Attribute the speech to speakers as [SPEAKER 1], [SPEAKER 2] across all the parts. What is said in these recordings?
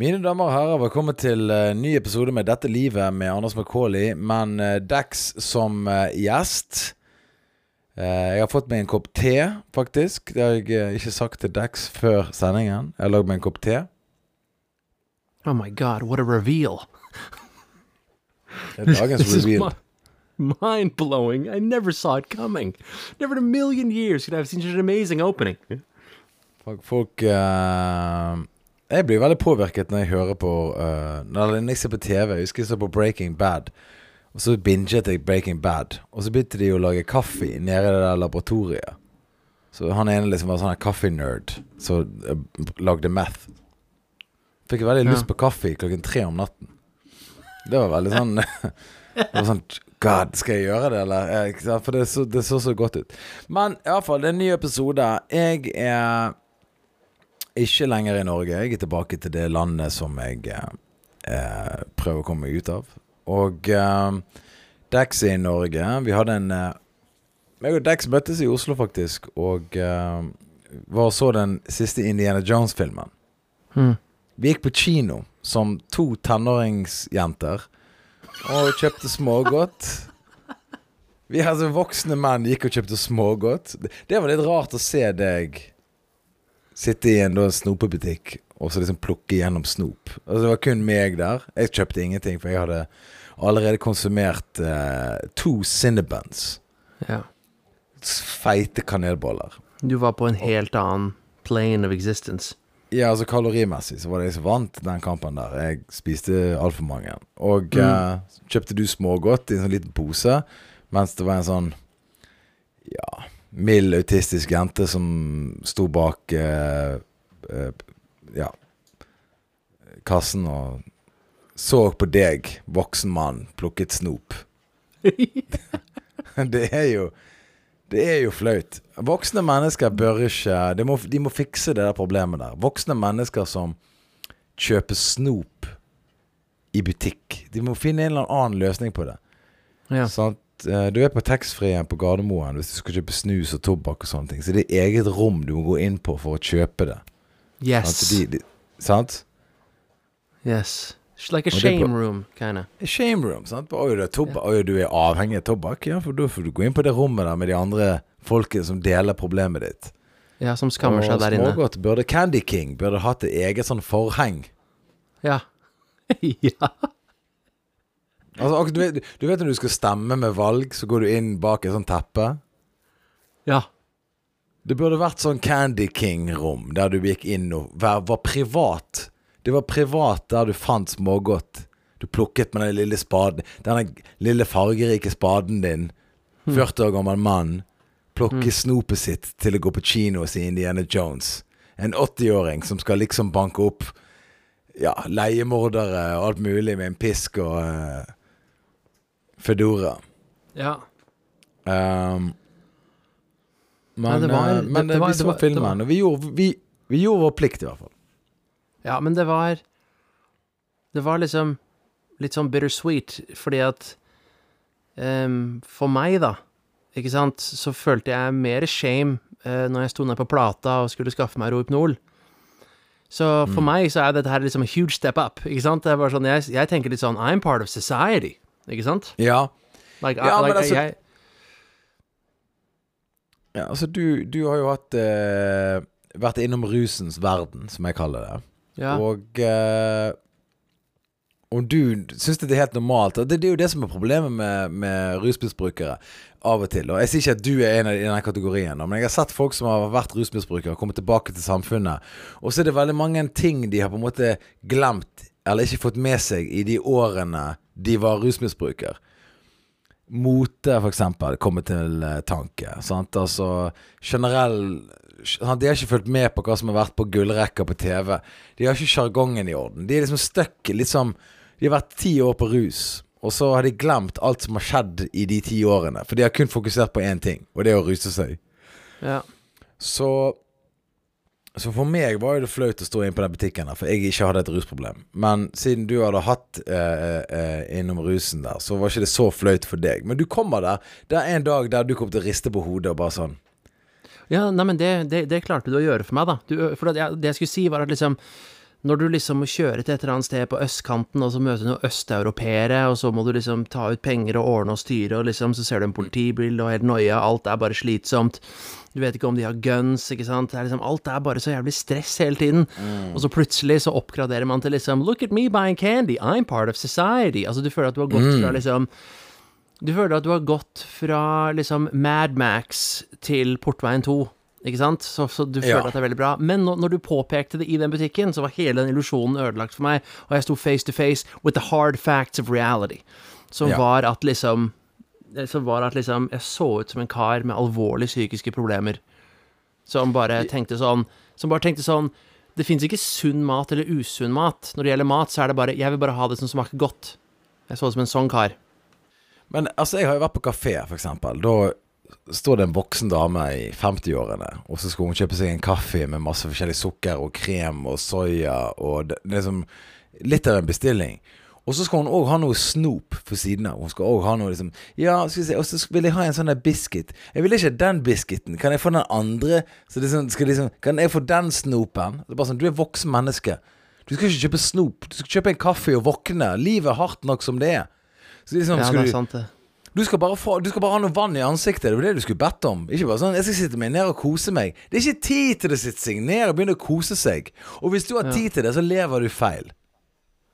[SPEAKER 1] Mine damer og herrer, velkommen til uh, ny episode med Dette livet med Anders McCauley, men uh, Dax som uh, gjest. jeg har fått meg en kopp te, faktisk. Det har jeg ikke sagt til Dex før sendingen. Jeg har lagd meg en kopp te.
[SPEAKER 2] Oh my god, what a reveal.
[SPEAKER 1] Det er dagens reveal.
[SPEAKER 2] Mind blowing. I never saw it coming. Never in a million years could I have seen such an amazing opening.
[SPEAKER 1] Folk, folk jeg blir veldig påvirket når jeg hører på uh, Når jeg ser på TV. Jeg husker jeg så på Breaking Bad. Og så binget jeg Breaking Bad. Og så begynte de å lage kaffe nede i det der laboratoriet. Så han ene liksom var sånn kaffe-nerd som uh, lagde meth. Fikk veldig lyst på kaffe klokken tre om natten. Det var veldig sånn Det var sånn God, skal jeg gjøre det, eller? For det så, det så, så godt ut. Men iallfall, det er en ny episode. Jeg er ikke lenger i Norge. Jeg er tilbake til det landet som jeg eh, prøver å komme meg ut av. Og eh, Dex er i Norge. Vi hadde en eh, meg og Dex møttes i Oslo, faktisk, og eh, var så den siste Indiana Jones-filmen.
[SPEAKER 2] Hmm.
[SPEAKER 1] Vi gikk på kino som to tenåringsjenter og kjøpte smågodt. Vi altså voksne menn gikk og kjøpte smågodt. Det var litt rart å se deg sitte i en da, snopebutikk og så liksom plukke gjennom snop. Altså, det var kun meg der. Jeg kjøpte ingenting, for jeg hadde allerede konsumert eh, to Cinnabons.
[SPEAKER 2] Ja.
[SPEAKER 1] Feite kanelboller.
[SPEAKER 2] Du var på en helt annen plane of existence.
[SPEAKER 1] Ja, altså kalorimessig så var det jeg som vant den kampen der. Jeg spiste altfor mange. Og mm. eh, kjøpte du smågodt i en sånn liten pose, mens det var en sånn Ja mild autistisk jente som sto bak eh, eh, ja, kassen og så på deg, voksen mann, plukket snop. det er jo Det er jo flaut. Voksne mennesker bør ikke de må, de må fikse det der problemet der. Voksne mennesker som kjøper snop i butikk. De må finne en eller annen løsning på det.
[SPEAKER 2] Ja.
[SPEAKER 1] Sånn, uh, du er på taxfree på Gardermoen hvis du skal kjøpe snus og tobakk og sånne ting. Så det er eget rom du må gå inn på for å kjøpe det.
[SPEAKER 2] Yes.
[SPEAKER 1] Sant? De, de, sant?
[SPEAKER 2] Yes. It's like a shame room, kinda.
[SPEAKER 1] A shame room, sant. Oi, er, oi, du er avhengig av tobakk? Ja, for da får du gå inn på det rommet der med de andre folkene som deler problemet ditt.
[SPEAKER 2] Ja, som skammer seg der inne.
[SPEAKER 1] Smågodt burde Candy King burde hatt et eget sånn forheng.
[SPEAKER 2] Ja. ja.
[SPEAKER 1] Altså, du, vet, du vet når du skal stemme med valg, så går du inn bak et sånt teppe?
[SPEAKER 2] Ja.
[SPEAKER 1] Det burde vært sånn Candy King-rom, der du gikk inn og var, var, privat. Det var privat der du fant smågodt. Du plukket med den lille spaden Denne lille fargerike spaden din. 40 hmm. år gammel mann. Plukke mm. snopet sitt til å gå på kino og se Indiana Jones. En 80-åring som skal liksom banke opp ja, leiemordere og alt mulig med en pisk og uh, Fedora.
[SPEAKER 2] Ja.
[SPEAKER 1] Um, men, det var, men det, det var, vi så filmen, og vi gjorde, vi, vi gjorde vår plikt, i hvert fall.
[SPEAKER 2] Ja, men det var Det var liksom litt sånn bittersweet, fordi at um, For meg, da, ikke sant, så følte jeg mer shame uh, når jeg sto ned på plata og skulle skaffe meg Rohypnol. Så for mm. meg så er dette her liksom a huge step up. Ikke sant? Det er bare sånn, jeg, jeg tenker litt sånn I'm part of society. Ikke sant?
[SPEAKER 1] Ja.
[SPEAKER 2] Like, ja, I, like, men altså jeg,
[SPEAKER 1] Ja, altså, du, du har jo hatt uh, Vært innom rusens verden, som jeg kaller det.
[SPEAKER 2] Ja.
[SPEAKER 1] Og uh, om du syns det er helt normalt det, det, er jo det som er problemet med, med rusmisbrukere av og til. Og Jeg sier ikke at du er en av i den kategorien, men jeg har sett folk som har vært rusmisbrukere, komme tilbake til samfunnet. Og så er det veldig mange ting de har på en måte glemt eller ikke fått med seg i de årene de var rusmisbruker. Mote, for eksempel, kommer til uh, tanke. Sant? Altså generell sant? De har ikke fulgt med på hva som har vært på gullrekker på TV. De har ikke sjargongen i orden. De er liksom stuck liksom De har vært ti år på rus, og så har de glemt alt som har skjedd i de ti årene. For de har kun fokusert på én ting, og det er å ruse seg.
[SPEAKER 2] Ja.
[SPEAKER 1] Så så for meg var det flaut å stå inn på den butikken der, for jeg ikke hadde et rusproblem. Men siden du hadde hatt eh, eh, innom rusen der, så var ikke det så flaut for deg. Men du kommer der. Det er en dag der du kom til å riste på hodet og bare sånn
[SPEAKER 2] Ja, nei, men det, det, det klarte du å gjøre for meg, da. Du, for det, det, jeg skulle si, var at liksom når du liksom må kjøre til et eller annet sted på østkanten, og så møter du noen østeuropeere, og så må du liksom ta ut penger og ordne og styre, og liksom så ser du en politibil og helt noia, alt er bare slitsomt. Du vet ikke om de har guns, ikke sant. Det er liksom, alt er bare så jævlig stress hele tiden. Og så plutselig så oppgraderer man til liksom Look at me buying candy, I'm part of society. Altså, du føler at du har gått fra liksom Du føler at du har gått fra liksom Mad Max til Portveien 2. Ikke sant? Så, så du føler
[SPEAKER 1] Ja.
[SPEAKER 2] at det er veldig bra. Men når, når du påpekte det i den butikken, så var hele den illusjonen ødelagt for meg, og jeg sto face to face with the hard facts of reality. Som
[SPEAKER 1] Ja.
[SPEAKER 2] var at liksom Som var at liksom Jeg så ut som en kar med alvorlige psykiske problemer. Som bare tenkte sånn Som bare tenkte sånn Det fins ikke sunn mat eller usunn mat. Når det gjelder mat, så er det bare Jeg vil bare ha det som smaker godt. Jeg så ut som en sånn kar.
[SPEAKER 1] Men altså, jeg har jo vært på kafé, for eksempel. Da står det en voksen dame i 50-årene, og så skal hun kjøpe seg en kaffe med masse forskjellig sukker og krem og soya og det, det liksom litt av en bestilling. Og så skal hun òg ha noe snop for siden av. Hun skal òg ha noe liksom Ja, skal vi se, og så vil jeg ha en sånn der biscuit. Jeg vil ikke ha den biscuiten. Kan jeg få den andre? Så liksom, skal liksom, kan jeg få den snopen? Det er bare sånn, Du er voksen menneske. Du skal ikke kjøpe snop. Du skal kjøpe en kaffe og våkne. Livet er hardt nok som det er. Så liksom,
[SPEAKER 2] Ja, det er sant, det.
[SPEAKER 1] Du skal, få, du skal bare ha noe vann i ansiktet. Det var det du skulle bedt om. Ikke bare sånn 'Jeg skal sitte meg ned og kose meg'. Det er ikke tid til å sitte seg ned og begynne å kose seg. Og hvis du har tid til det, så lever du feil.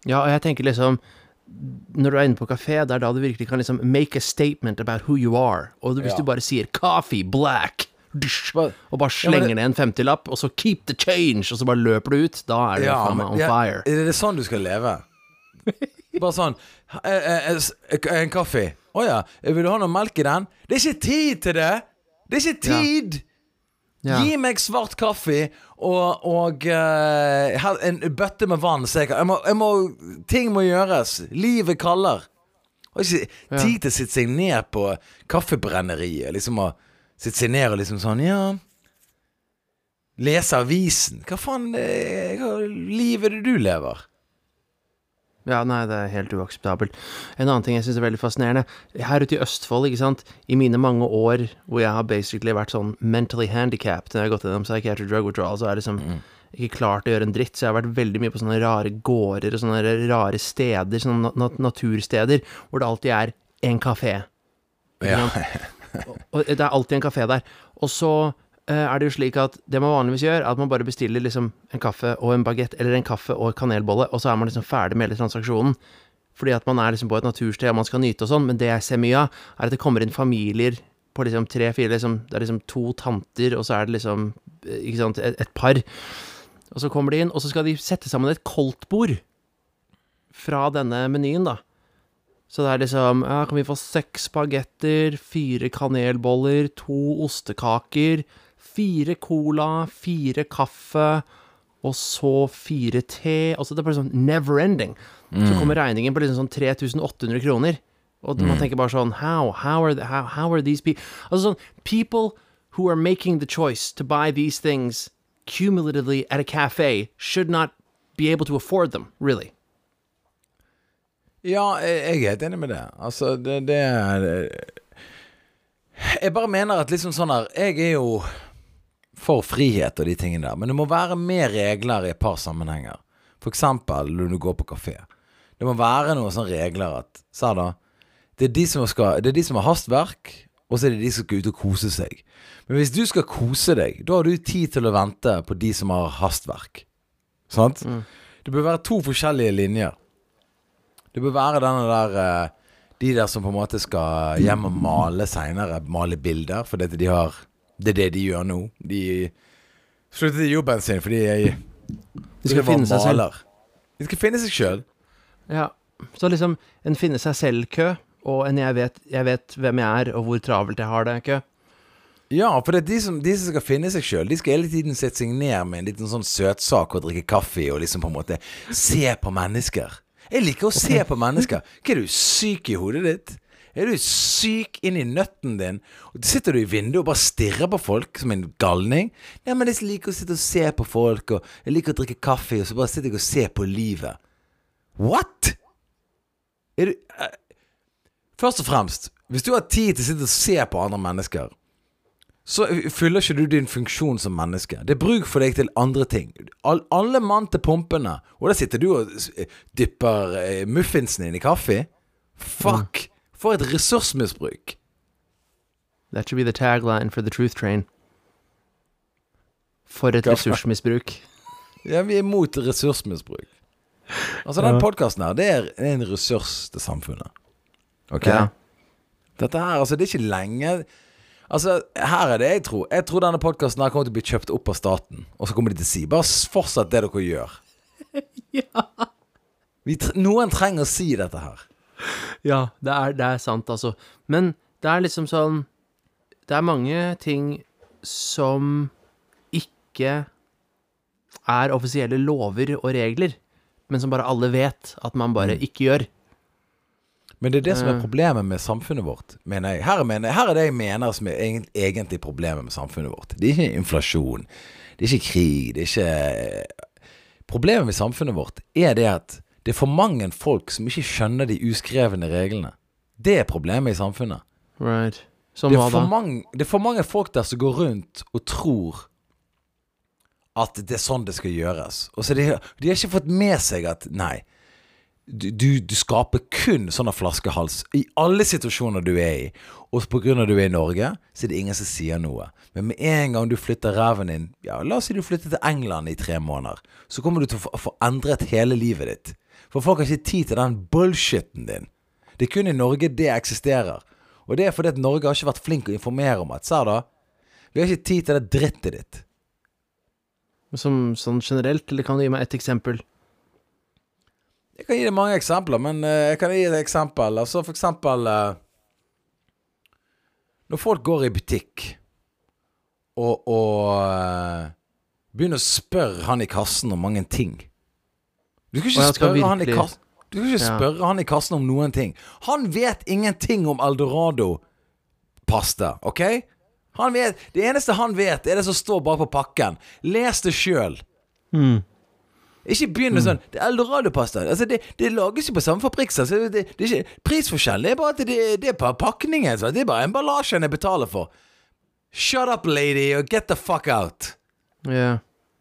[SPEAKER 2] Ja, og jeg tenker liksom Når du er inne på kafé, det er da du virkelig kan liksom make a statement about who you are. Og hvis
[SPEAKER 1] Ja.
[SPEAKER 2] du bare sier 'coffee black', og bare
[SPEAKER 1] Ja,
[SPEAKER 2] slenger
[SPEAKER 1] det-
[SPEAKER 2] ned en femtilapp, og så 'keep the change', og så bare løper du ut, da er du
[SPEAKER 1] Ja,
[SPEAKER 2] faen meg on
[SPEAKER 1] ja,
[SPEAKER 2] fire.
[SPEAKER 1] Er det sånn du skal leve? Bare sånn eh, eh, eh, En kaffe. Å ja. Vil du ha noe melk i den? Det er ikke tid til det! Det er ikke tid!
[SPEAKER 2] Ja.
[SPEAKER 1] Gi meg svart kaffe og, og uh, en bøtte med vann. Jeg, jeg, må, jeg må Ting må gjøres. Livet kaller. Har ikke
[SPEAKER 2] Ja.
[SPEAKER 1] tid til å sitte seg ned på kaffebrenneriet. Liksom å sitte seg ned og liksom sånn Ja. Lese avisen. Hva faen Hva liv er det du lever?
[SPEAKER 2] Ja, nei, det er helt uakseptabelt. En annen ting jeg syns er veldig fascinerende, her ute i Østfold, ikke sant, i mine mange år hvor jeg har basically vært sånn mentally handicapped når jeg har gått gjennom psychiatric drug withdrawal, så er det liksom ikke klart å gjøre en dritt, så jeg har vært veldig mye på sånne rare gårder og sånne rare steder, sånne nat natursteder, hvor det alltid er en kafé.
[SPEAKER 1] Ja.
[SPEAKER 2] og, Og det er alltid en kafé der. Og så er det jo slik at det man vanligvis gjør, er at man bare bestiller liksom en kaffe og en bagett, eller en kaffe og en kanelbolle, og så er man liksom ferdig med hele transaksjonen. Fordi at man er liksom på et natursted og man skal nyte og sånn, men det jeg ser mye av, er at det kommer inn familier på liksom tre-fire liksom, Det er liksom to tanter, og så er det liksom eh, Ikke sant, et, et par. Og så kommer de inn, og så skal de sette sammen et koldtbord fra denne menyen, da. Så det er liksom Ja, kan vi få seks spagetter, fire kanelboller, to ostekaker, fire cola, fire kaffe, og så fire te Altså det er bare sånn never ending. Så kommer regningen på liksom sånn 3800 kroner. Og man tenker bare sånn How? How are, the, how, how are these people Altså sånn People who are making the choice to buy these things cumulatively at a cafe should not be able to afford them, really.
[SPEAKER 1] Ja, jeg jeg er helt enig med det. Altså, det, det er Jeg bare mener at liksom sånn her Jeg er jo for frihet og de tingene der, men det må være mer regler i et par sammenhenger. Eksempel når du går på kafé. Det må være noen sånne regler at Sa da Det er de som, skal, det er de som har hastverk, og så er det de som skal ut og kose seg. Men hvis du skal kose deg, da har du tid til å vente på de som har hastverk. Sant? Det bør være to forskjellige linjer. Det bør være denne der eh, De der som på en måte skal hjem og male seinere. Male bilder, fordi de har, det er det de gjør nå. De sluttet i jobben sin fordi jeg
[SPEAKER 2] De skal finne seg selv.
[SPEAKER 1] De skal finne seg sjøl.
[SPEAKER 2] Ja, så liksom en finne seg selv-kø, og en jeg vet, jeg vet hvem jeg er, og hvor travelt jeg har det-kø.
[SPEAKER 1] Ja, for det er de som, de som skal finne seg sjøl, de skal hele tiden sette seg ned med en liten sånn søtsak og drikke kaffe og liksom på en måte se på mennesker. Jeg liker å se på mennesker. Hva er du syk i hodet ditt? Er du syk inn i nøtten din? Og Sitter du i vinduet og bare stirrer på folk som en galning? Nei, men jeg liker å sitte og se på folk, og jeg liker å drikke kaffe, og så bare sitter jeg og ser på livet. What? Er du uh, Først og fremst, hvis du har tid til å sitte og se på andre mennesker, så fyller ikke du din funksjon som menneske. Det er bruk for deg til andre ting. All, alle mann til pumpene. Og der sitter du og dypper eh, muffinsen din i kaffe. Fuck! For et ressursmisbruk.
[SPEAKER 2] That should be the tagline for the truth train. For et ressursmisbruk.
[SPEAKER 1] Ja, vi er imot ressursmisbruk. Altså, den
[SPEAKER 2] Ja.
[SPEAKER 1] podkasten her, det er en ressurs til samfunnet. Ok?
[SPEAKER 2] Ja.
[SPEAKER 1] Dette her, altså, det er ikke lenge Altså, her er det jeg tror. Jeg tror denne podkasten her kommer til å bli kjøpt opp av staten. Og så kommer de til å si bare fortsett det dere gjør. Vi, tre- noen trenger å si dette her.
[SPEAKER 2] Ja, det er, det er sant, altså. Men det er liksom sånn Det er mange ting som ikke er offisielle lover og regler, men som bare alle vet at man bare ikke gjør.
[SPEAKER 1] Men det er det som er
[SPEAKER 2] Eh.
[SPEAKER 1] problemet med samfunnet vårt, mener jeg. Her, mener, her er det jeg mener som er egentlig problemet med samfunnet vårt. Det er ikke inflasjon. Det er ikke krig. Det er ikke Problemet med samfunnet vårt er det at det er for mange folk som ikke skjønner de uskrevne reglene. Det er problemet i samfunnet.
[SPEAKER 2] Right. Som
[SPEAKER 1] Det er, for mange, det er for mange folk der som går rundt og tror at det er sånn det skal gjøres. Og så de, de har ikke fått med seg at nei, du, du, du skaper kun sånne flaskehals i alle situasjoner du er i. Og på grunn av at du er i Norge, så er det ingen som sier noe. Men med en gang du flytter ræven din Ja, la oss si du flytter til England i tre måneder. Så kommer du til å få, få endret hele livet ditt. For folk har ikke tid til den bullshitten din. Det er kun i Norge det eksisterer. Og det er fordi at Norge har ikke vært flink å informere om at Ser da, vi har ikke tid til det drittet ditt.
[SPEAKER 2] Som sånn generelt, eller kan du gi meg et eksempel?
[SPEAKER 1] Jeg kan gi deg mange eksempler, men uh, jeg kan gi deg et eksempel. Altså for eksempel uh, Når folk går i butikk og, og uh, begynner å spørre han i kassen om mange ting Du skal ikke spørre han i kassen Du skal ikke
[SPEAKER 2] Ja.
[SPEAKER 1] han i kassen om noen ting. Han vet ingenting om Eldorado-pasta, OK? Han vet, det eneste han vet, er det som står bare på pakken. Les det sjøl. Ikke begynn med sånn Det er Eldorado-pasta. Altså, det, det lages jo på samme fabrikk. Så det, det, er ikke Prisforskjellen det er bare at det, det er pakningen. Så det er bare emballasjen jeg betaler for. Shut up, lady, og get the fuck out.
[SPEAKER 2] Yeah.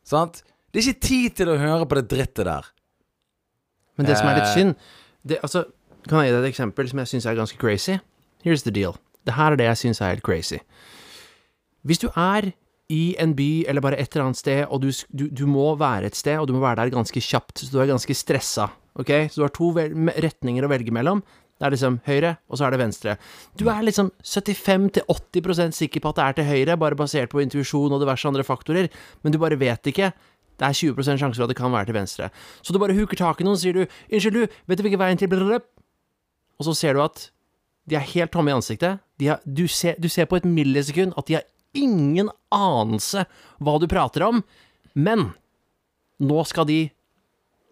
[SPEAKER 1] Sant? Det er ikke tid til å høre på det drittet der.
[SPEAKER 2] Men det som er litt
[SPEAKER 1] Eh.
[SPEAKER 2] synd det, altså, Kan jeg gi deg et eksempel som jeg syns er ganske crazy? Here's the deal. Det her er det jeg syns er helt crazy. Hvis du er i en by eller bare et eller annet sted, og du, du, du må være et sted, og du må være der ganske kjapt, så du er ganske stressa, ok? Så du har to retninger å velge mellom. Det er liksom høyre, og så er det venstre. Du er liksom 75-80% sikker på at det er til høyre, bare basert på intuisjon og diverse andre faktorer, men du bare vet ikke. Det er 20 sjanse for at det kan være til venstre. Så du bare huker tak i noen, sier du 'Unnskyld, du, vet du hvilken veien til blablabla?» Og så ser du at de er helt tomme i ansiktet. De har, du, ser, du ser på et millisekund at de har ingen anelse hva du prater om, men nå skal de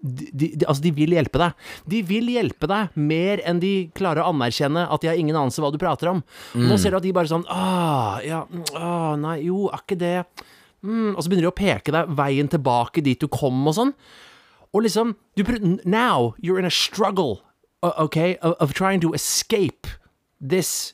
[SPEAKER 2] de, de, de, altså, de vil hjelpe deg. De vil hjelpe deg mer enn de klarer å anerkjenne at de har ingen anelse hva du prater om. Nå ser du at de bare sånn ah, ja, mm, ah, nei, jo, er ikke det mm, Og så begynner de å peke deg veien tilbake dit du kom, og sånn. Og liksom du, Now you're in a struggle, okay, of, of trying to escape this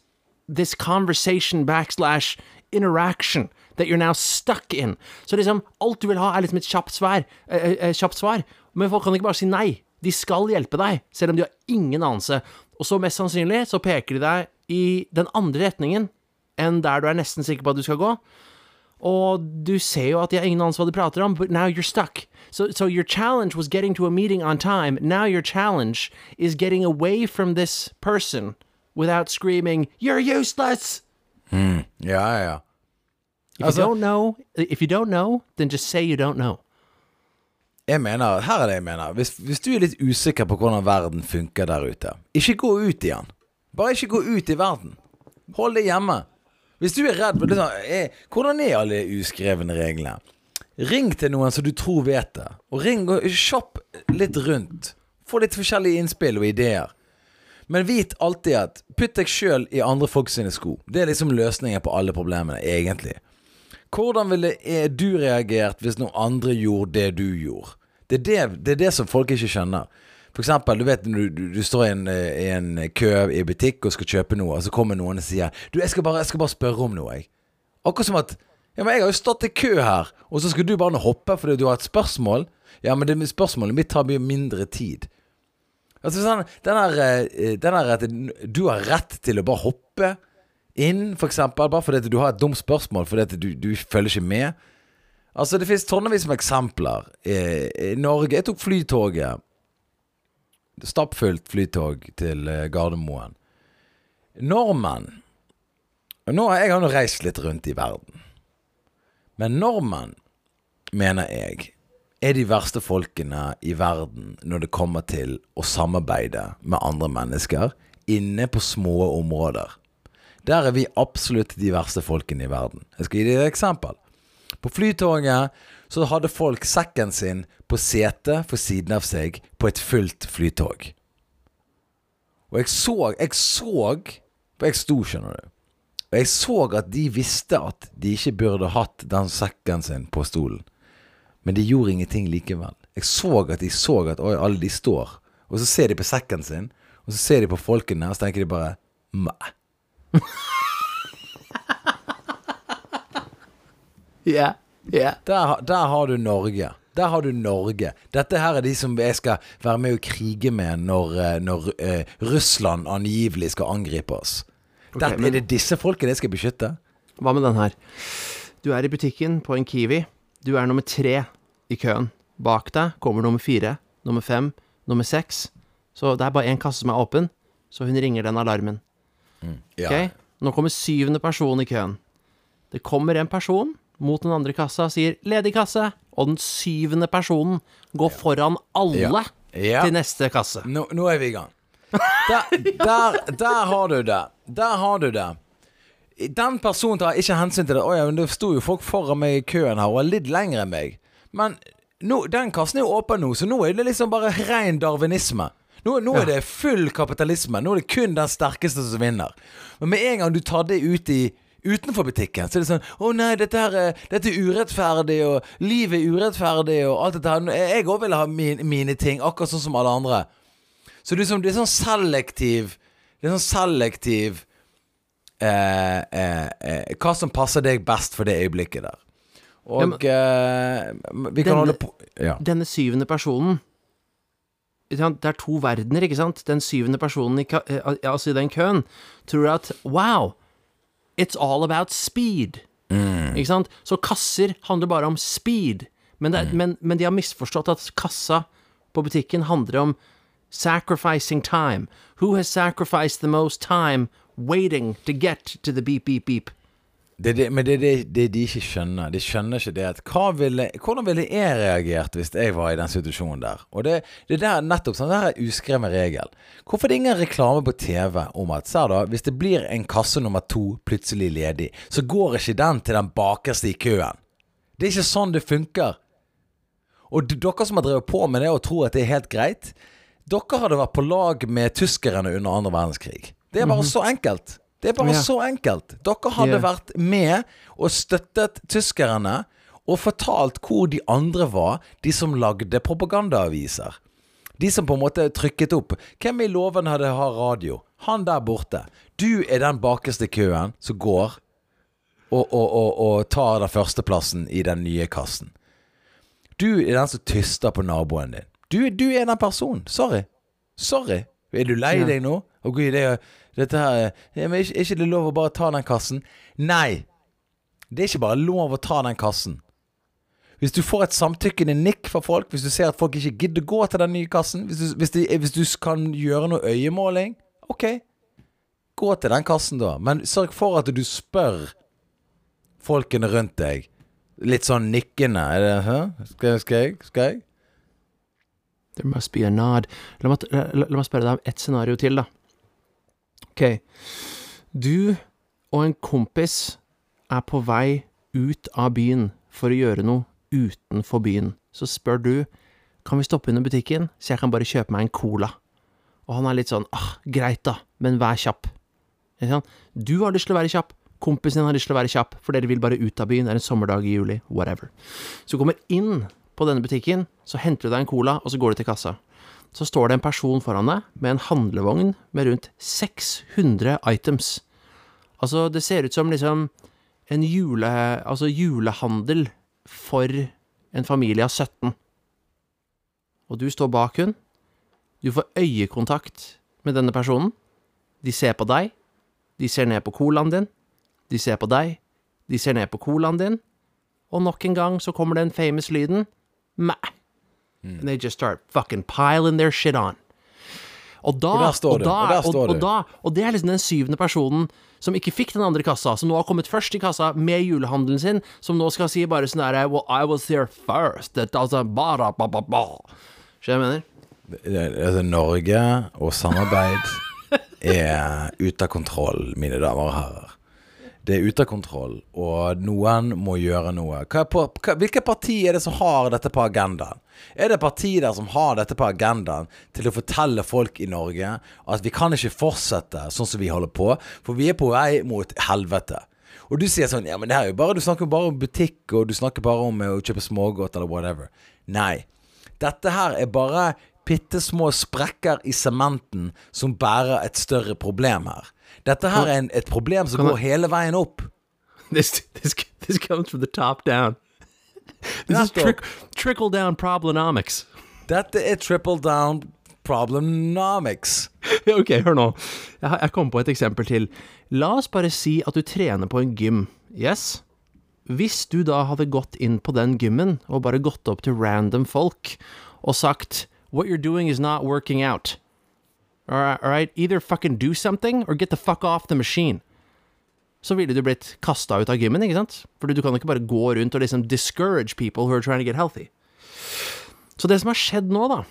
[SPEAKER 2] this conversation backslash interaction that you're now stuck in. Så liksom, alt du vil ha er liksom et kjapt svar, eh, eh, kjapt svar. Men folk kan ikke bare si nei. De skal hjelpe deg, selv om de har ingen anelse. Og så mest sannsynlig så peker de deg i den andre retningen enn der du er nesten sikker på at du skal gå. Og du ser jo at har ingen anelse hva de prater om, but now you're stuck. So, so your challenge was getting to a meeting on time. Now your challenge is getting away from this person without screaming, You're useless!
[SPEAKER 1] Ja, ja, ja.
[SPEAKER 2] If
[SPEAKER 1] Altså-
[SPEAKER 2] you don't know, if you don't know, then just say you don't know.
[SPEAKER 1] Jeg mener, her er det jeg mener. Hvis, hvis du er litt usikker på hvordan verden funker der ute, ikke gå ut i den. Bare ikke gå ut i verden. Hold deg hjemme. Hvis du er redd for liksom, er, Hvordan er alle de uskrevne reglene? Ring til noen som du tror vet det. Og ring og shopp litt rundt. Få litt forskjellige innspill og ideer. Men vit alltid at putt deg sjøl i andre folk sine sko. Det er liksom løsningen på alle problemene, egentlig. Hvordan ville eh, du reagert hvis noen andre gjorde det du gjorde? Det er det, det, er det som folk ikke skjønner. For eksempel, du vet når du, du, står i en, eh, i en kø i butikk og skal kjøpe noe, og så kommer noen og sier Du, jeg skal bare, jeg skal bare spørre om noe, jeg. Akkurat som at Ja, men jeg har jo stått i kø her, og så skal du bare hoppe fordi du har et spørsmål. Ja, men det, spørsmålet mitt tar mye mindre tid. Altså sånn, den der, eh, den der at du har rett til å bare hoppe inn, for eksempel, bare fordi du har et dumt spørsmål fordi du, du følger ikke med. Altså, det finnes tonnevis med eksempler. I, I Norge Jeg tok flytoget. Stappfullt flytog til eh, Gardermoen. Nordmenn Nå har jeg har nå reist litt rundt i verden. Men nordmenn, mener jeg, er de verste folkene i verden når det kommer til å samarbeide med andre mennesker inne på små områder. Der er vi absolutt de verste folkene i verden. Jeg skal gi deg et eksempel. På Flytoget så hadde folk sekken sin på setet for siden av seg på et fullt flytog. Og jeg så Jeg så For jeg sto, skjønner du. Og jeg så at de visste at de ikke burde hatt den sekken sin på stolen. Men de gjorde ingenting likevel. Jeg så at de så at oi, alle de står. Og så ser de på sekken sin, og så ser de på folkene, og så tenker de bare Mæ.
[SPEAKER 2] Ja. Ja.
[SPEAKER 1] Der, der har du Norge. Der har du Norge. Dette her er de som jeg skal være med og krige med når, eh, når uh, Russland angivelig skal angripe oss.
[SPEAKER 2] Okay,
[SPEAKER 1] Dette,
[SPEAKER 2] men-
[SPEAKER 1] Er det disse folkene jeg skal beskytte?
[SPEAKER 2] Hva med den her? Du er i butikken på en Kiwi. Du er nummer tre i køen. Bak deg kommer nummer fire, nummer fem, nummer seks. Så det er bare én kasse som er åpen, så hun ringer den alarmen.
[SPEAKER 1] Ja.
[SPEAKER 2] Ok? Nå kommer syvende person i køen. Det kommer en person mot den andre kassa og sier 'ledig kasse', og den syvende personen går foran alle
[SPEAKER 1] Ja. Ja.
[SPEAKER 2] til neste kasse.
[SPEAKER 1] Nå, nå er vi i gang. Der, der, der har du det. Der har du det. Den personen tar ikke hensyn til det. Å ja, men det sto jo folk foran meg i køen her og er litt lengre enn meg. Men nå, den kassen er jo åpen nå, så nå er det liksom bare ren darwinisme. Nå, nå er det full kapitalisme. Nå er det kun den sterkeste som vinner. Men med en gang du tar det ut i utenfor butikken, så er det sånn Å nei, dette her er, dette er urettferdig, og livet er urettferdig, og alt dette her. Jeg òg vil ha min, mine ting, akkurat sånn som alle andre. Så det er, sånn, det er sånn selektiv Det er sånn selektiv eh, eh, eh, Hva som passer deg best for det øyeblikket der. Og
[SPEAKER 2] Ja, men-
[SPEAKER 1] eh, vi kan
[SPEAKER 2] Denne-
[SPEAKER 1] holde på Ja.
[SPEAKER 2] Denne syvende personen Det er to verdener, ikke sant? Den syvende personen i, eh, altså i den køen tror at Wow, it's all about speed. Ikke sant? Så kasser handler bare om speed. Men, det, mm. men, men de har misforstått at kassa på butikken handler om sacrificing time. Who has sacrificed the most time waiting to get to the beep, beep, beep?
[SPEAKER 1] Det, det, men det er det, det de ikke skjønner. De skjønner ikke det at ville, Hvordan ville jeg reagert hvis jeg var i den situasjonen der? Og det, det er der nettopp sånn der er uskreven regel. Hvorfor er det ingen reklame på TV om at ser da, hvis det blir en kasse nummer to plutselig ledig, så går ikke den til den bakerste i køen? Det er ikke sånn det funker. Og dere som har drevet på med det og tror at det er helt greit, dere hadde vært på lag med tyskerne under andre verdenskrig. Det er bare så enkelt. Det er bare
[SPEAKER 2] Ja.
[SPEAKER 1] så enkelt. Dere hadde
[SPEAKER 2] Ja.
[SPEAKER 1] vært med og støttet tyskerne og fortalt hvor de andre var, de som lagde propagandaaviser. De som på en måte trykket opp. Hvem i låven hadde ha radio? Han der borte. Du er den bakerste køen som går og, og, og, og tar den førsteplassen i den nye kassen. Du er den som tyster på naboen din. Du, du er den personen. Sorry. Sorry. Er du lei deg nå? Og gud, det, er- dette her ja, men er ikke det lov å bare ta den kassen? Nei. Det er ikke bare lov å ta den kassen. Hvis du får et samtykkende nikk fra folk, hvis du ser at folk ikke gidder gå til den nye kassen, hvis du, hvis, de, hvis du kan gjøre noe øyemåling, ok, gå til den kassen da. Men sørg for at du spør folkene rundt deg. Litt sånn nikkende. Er det, hæ? Skal, jeg- skal jeg? Skal jeg?
[SPEAKER 2] There must be a nod. La meg, la, la meg spørre deg om ett scenario til, da. Ok. Du og en kompis er på vei ut av byen for å gjøre noe utenfor byen. Så spør du kan vi stoppe innom butikken, så jeg kan bare kjøpe meg en cola. Og han er litt sånn ah, greit da, men vær kjapp. Du har lyst til å være kjapp, kompisen din har lyst til å være kjapp, for dere vil bare ut av byen, det er en sommerdag i juli, whatever. Så du kommer inn på denne butikken, så henter du deg en cola, og så går du til kassa. Så står det en person foran deg med en handlevogn med rundt 600 items. Altså, det ser ut som liksom en jule, altså julehandel for en familie av 17. Og du står bak hun. Du får øyekontakt med denne personen. De ser på deg. De ser ned på colaen din. De ser på deg. De ser ned på colaen din. Og nok en gang så kommer den famous lyden Mæ. And they just start fucking piling their shit on. Og da,
[SPEAKER 1] Og der står
[SPEAKER 2] og
[SPEAKER 1] du,
[SPEAKER 2] da,
[SPEAKER 1] og
[SPEAKER 2] og, og, da, og det er liksom den syvende personen som ikke fikk den andre kassa, som nå har kommet først i kassa med julehandelen sin, som nå skal si bare sånn derre Well, I was there first. That doesn't bada, ba, ba, ba. Skjønner jeg mener?
[SPEAKER 1] Altså, Norge og samarbeid er ute av kontroll, mine damer og herrer. Det er ute av kontroll, og noen må gjøre noe. På, hva, hvilke parti er det som har dette på agendaen? Er det partier der som har dette på agendaen til å fortelle folk i Norge at vi kan ikke fortsette sånn som vi holder på, for vi er på vei mot helvete? Og du sier sånn Ja, men det her er jo bare Du snakker bare om butikk, og du snakker bare om eh, å kjøpe smågodt eller whatever. Nei. Dette her er bare bitte små sprekker i sementen som bærer et større problem her. Dette her er en, et problem som går hele veien opp.
[SPEAKER 2] This, this, this comes from the top down. This is
[SPEAKER 1] Nettopp.
[SPEAKER 2] trick, trickle down problemomics.
[SPEAKER 1] Dette er triple down problemomics.
[SPEAKER 2] ok, hør nå. Jeg, jeg kom på et eksempel til. La oss bare si at du trener på en gym. Yes? Hvis du da hadde gått inn på den gymmen og bare gått opp til random folk og sagt What you're doing is not working out. Alright, alright? Either fucking do something or get the fuck off the machine. Så ville du blitt kasta ut av gymmen, ikke sant? Fordi du kan ikke bare gå rundt og liksom discourage people who are trying to get healthy. Så det som har skjedd nå, da,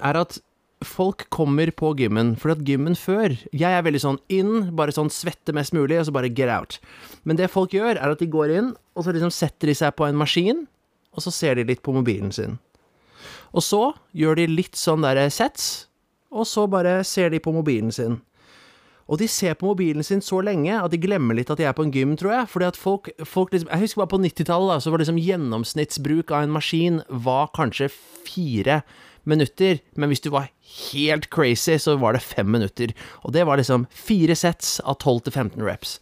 [SPEAKER 2] er at folk kommer på gymmen, fordi at gymmen før Jeg er veldig sånn inn, bare sånn svette mest mulig, og så bare get out. Men det folk gjør, er at de går inn, og så liksom setter de seg på en maskin, og så ser de litt på mobilen sin. Og så gjør de litt sånn derre sets, og så bare ser de på mobilen sin. Og de ser på mobilen sin så lenge at de glemmer litt at de er på en gym, tror jeg. Fordi at folk, folk liksom, Jeg husker bare på 90-tallet, så var liksom gjennomsnittsbruk av en maskin var kanskje fire minutter. Men hvis du var helt crazy, så var det fem minutter. Og det var liksom fire sets av 12 til 15 reps.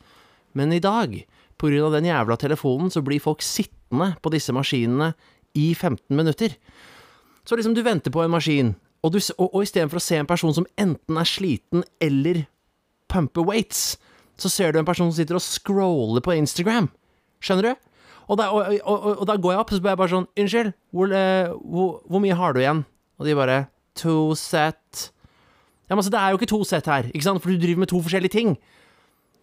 [SPEAKER 2] Men i dag, på grunn av den jævla telefonen, så blir folk sittende på disse maskinene i 15 minutter. Så liksom du venter på en maskin, og, du, og, og istedenfor å se en person som enten er sliten eller pumper weights, så ser du en person som sitter og scroller på Instagram. Skjønner du? Og da, og da går jeg opp, og så blir jeg bare sånn Unnskyld, hvor, uh, hvor, hvor mye har du igjen? Og de bare To set Ja, men altså, det er jo ikke to set her, ikke sant? For du driver med to forskjellige ting.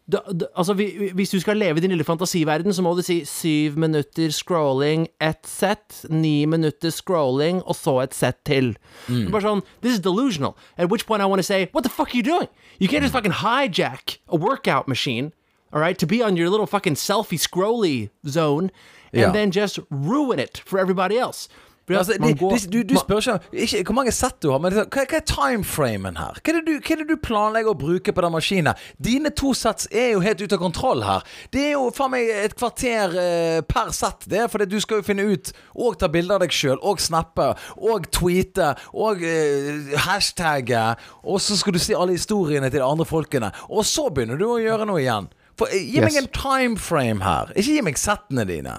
[SPEAKER 2] Da, da, altså, vi, vi- hvis du skal leve i din lille fantasiverden, så må du si syv minutter scrolling, ett sett, ni minutter scrolling, og så et sett til. Bare sånn, This is delusional. At which point I want to say, what the fuck are you doing? You can't just fucking hijack a workout machine, all right, to be on your little fucking selfie scrolly zone, and
[SPEAKER 1] yeah.
[SPEAKER 2] then just ruin it for everybody else.
[SPEAKER 1] Altså, de,
[SPEAKER 2] går-
[SPEAKER 1] de, du, du spør ikke, ikke hvor mange sett du har, men liksom, hva, hva er timeframen her? Hva er, du, hva er det du planlegger å bruke på den maskinen? Dine to sets er jo helt ute av kontroll her. Det er jo faen meg et kvarter eh, per sett. Det fordi du skal jo finne ut og ta bilder av deg sjøl, og snappe, og tweete, og eh, hashtagge, og så skal du si alle historiene til de andre folkene. Og så begynner du å gjøre noe igjen. For, eh, gi meg
[SPEAKER 2] Yes.
[SPEAKER 1] en timeframe her. Ikke gi meg settene dine.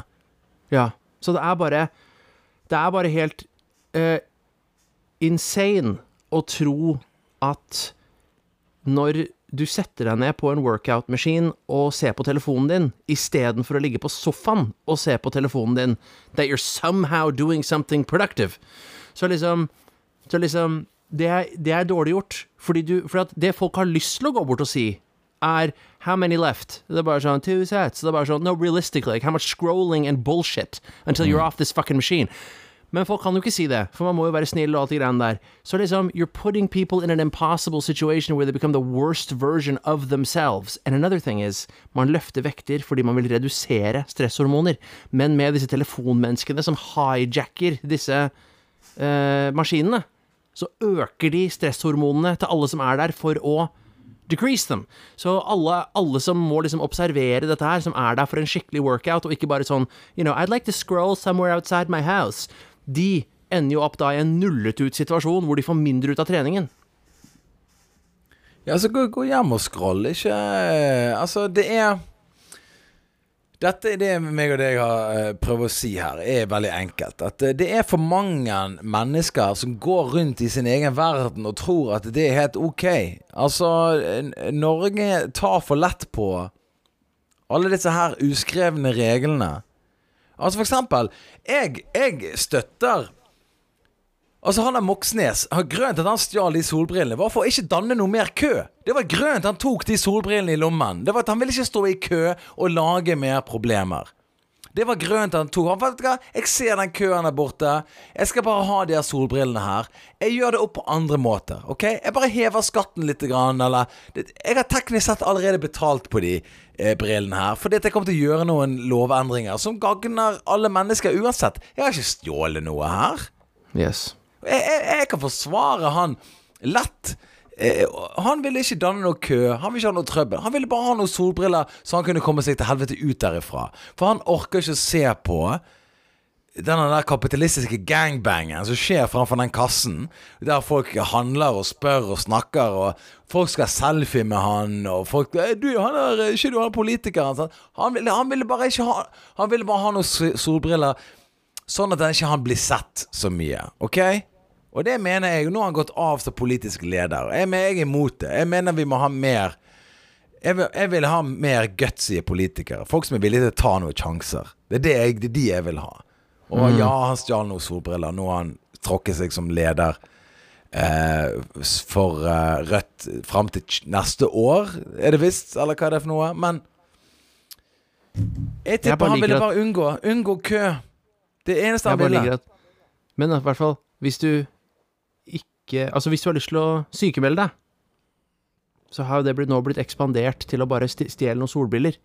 [SPEAKER 2] Ja, så det er bare Det er bare helt uh, insane å tro at når du setter deg ned på en workout-maskin og ser på telefonen din, istedenfor å ligge på sofaen og se på telefonen din, that you're somehow doing something productive. Så liksom Så liksom Det er, det er dårlig gjort. Fordi du For at det folk har lyst til å gå bort og si, er How many left? Det er bare sånn Two sets. Det er bare sånn No, realistically, like, how much scrolling and bullshit until you're off this fucking machine? Men folk kan jo ikke si det, for man må jo være snill og alt det greiene der. Så liksom, you're putting people in an impossible situation where they become the worst version of themselves. And another thing is, man løfter vekter fordi man vil redusere stresshormoner. Men med disse telefonmenneskene som hijacker disse eh, maskinene, så øker de stresshormonene til alle som er der, for å decrease them. Så alle, alle som må liksom observere dette her, som er der for en skikkelig workout, og ikke bare sånn You know, I'd like to scroll somewhere outside my house. De ender jo opp da i en nullet ut situasjon hvor de får mindre ut av treningen.
[SPEAKER 1] Ja, så gå, gå hjem og scroll. Ikke Altså, det er Dette er det meg og deg har uh, prøvd å si her, er veldig enkelt. At uh, det er for mange mennesker som går rundt i sin egen verden og tror at det er helt ok. Altså, Norge tar for lett på alle disse her uskrevne reglene. Altså, for eksempel, jeg, jeg støtter Altså Han der Moxnes Grunnen til at han stjal de solbrillene, var for å ikke danne noe mer kø. Det var at han tok de solbrillene i lommen. Det var at Han ville ikke stå i kø og lage mer problemer. Det var grønt han tok han, vet du hva? Jeg ser den køen der borte. Jeg skal bare ha de her solbrillene her. Jeg gjør det opp på andre måter. Ok? Jeg bare hever skatten litt. Grann, eller Jeg har teknisk sett allerede betalt på de eh, brillene her. Fordi at jeg kommer til å gjøre noen lovendringer som gagner alle mennesker uansett. Jeg har ikke stjålet noe her.
[SPEAKER 2] Yes
[SPEAKER 1] jeg, jeg, jeg kan forsvare han lett. Eh, han ville ikke danne noe kø, han ville ikke ha noe trøbbel. Han ville bare ha noen solbriller, så han kunne komme seg til helvete ut derifra. For han orker ikke å se på denne der kapitalistiske gangbangen som skjer framfor den kassen, der folk handler og spør og snakker, og folk skal selfie med han, og folk du, han er, ikke du han politiker? Han ville, han ville bare ikke ha Han ville bare ha noen solbriller, sånn at han ikke blir sett så mye. Ok? Og det mener jeg. Nå har han gått av som politisk leder. Jeg, mener, jeg er imot det. Jeg mener vi må ha mer Jeg vil, jeg vil ha mer gutsy politikere. Folk som er villige til å ta noen sjanser. Det er, det jeg, det er de jeg vil ha. Og mm. ja, han stjal noen solbriller. Nå har han tråkket seg som leder eh, for eh, Rødt fram til neste år, er det visst? Eller hva er det for noe? Men jeg tipper han ville bare unngå, unngå kø. Det eneste han ville.
[SPEAKER 2] Men i hvert fall, hvis du ikke Altså, hvis du har lyst til å sykemelde deg, så har jo det nå blitt ekspandert til å bare stjele noen solbriller.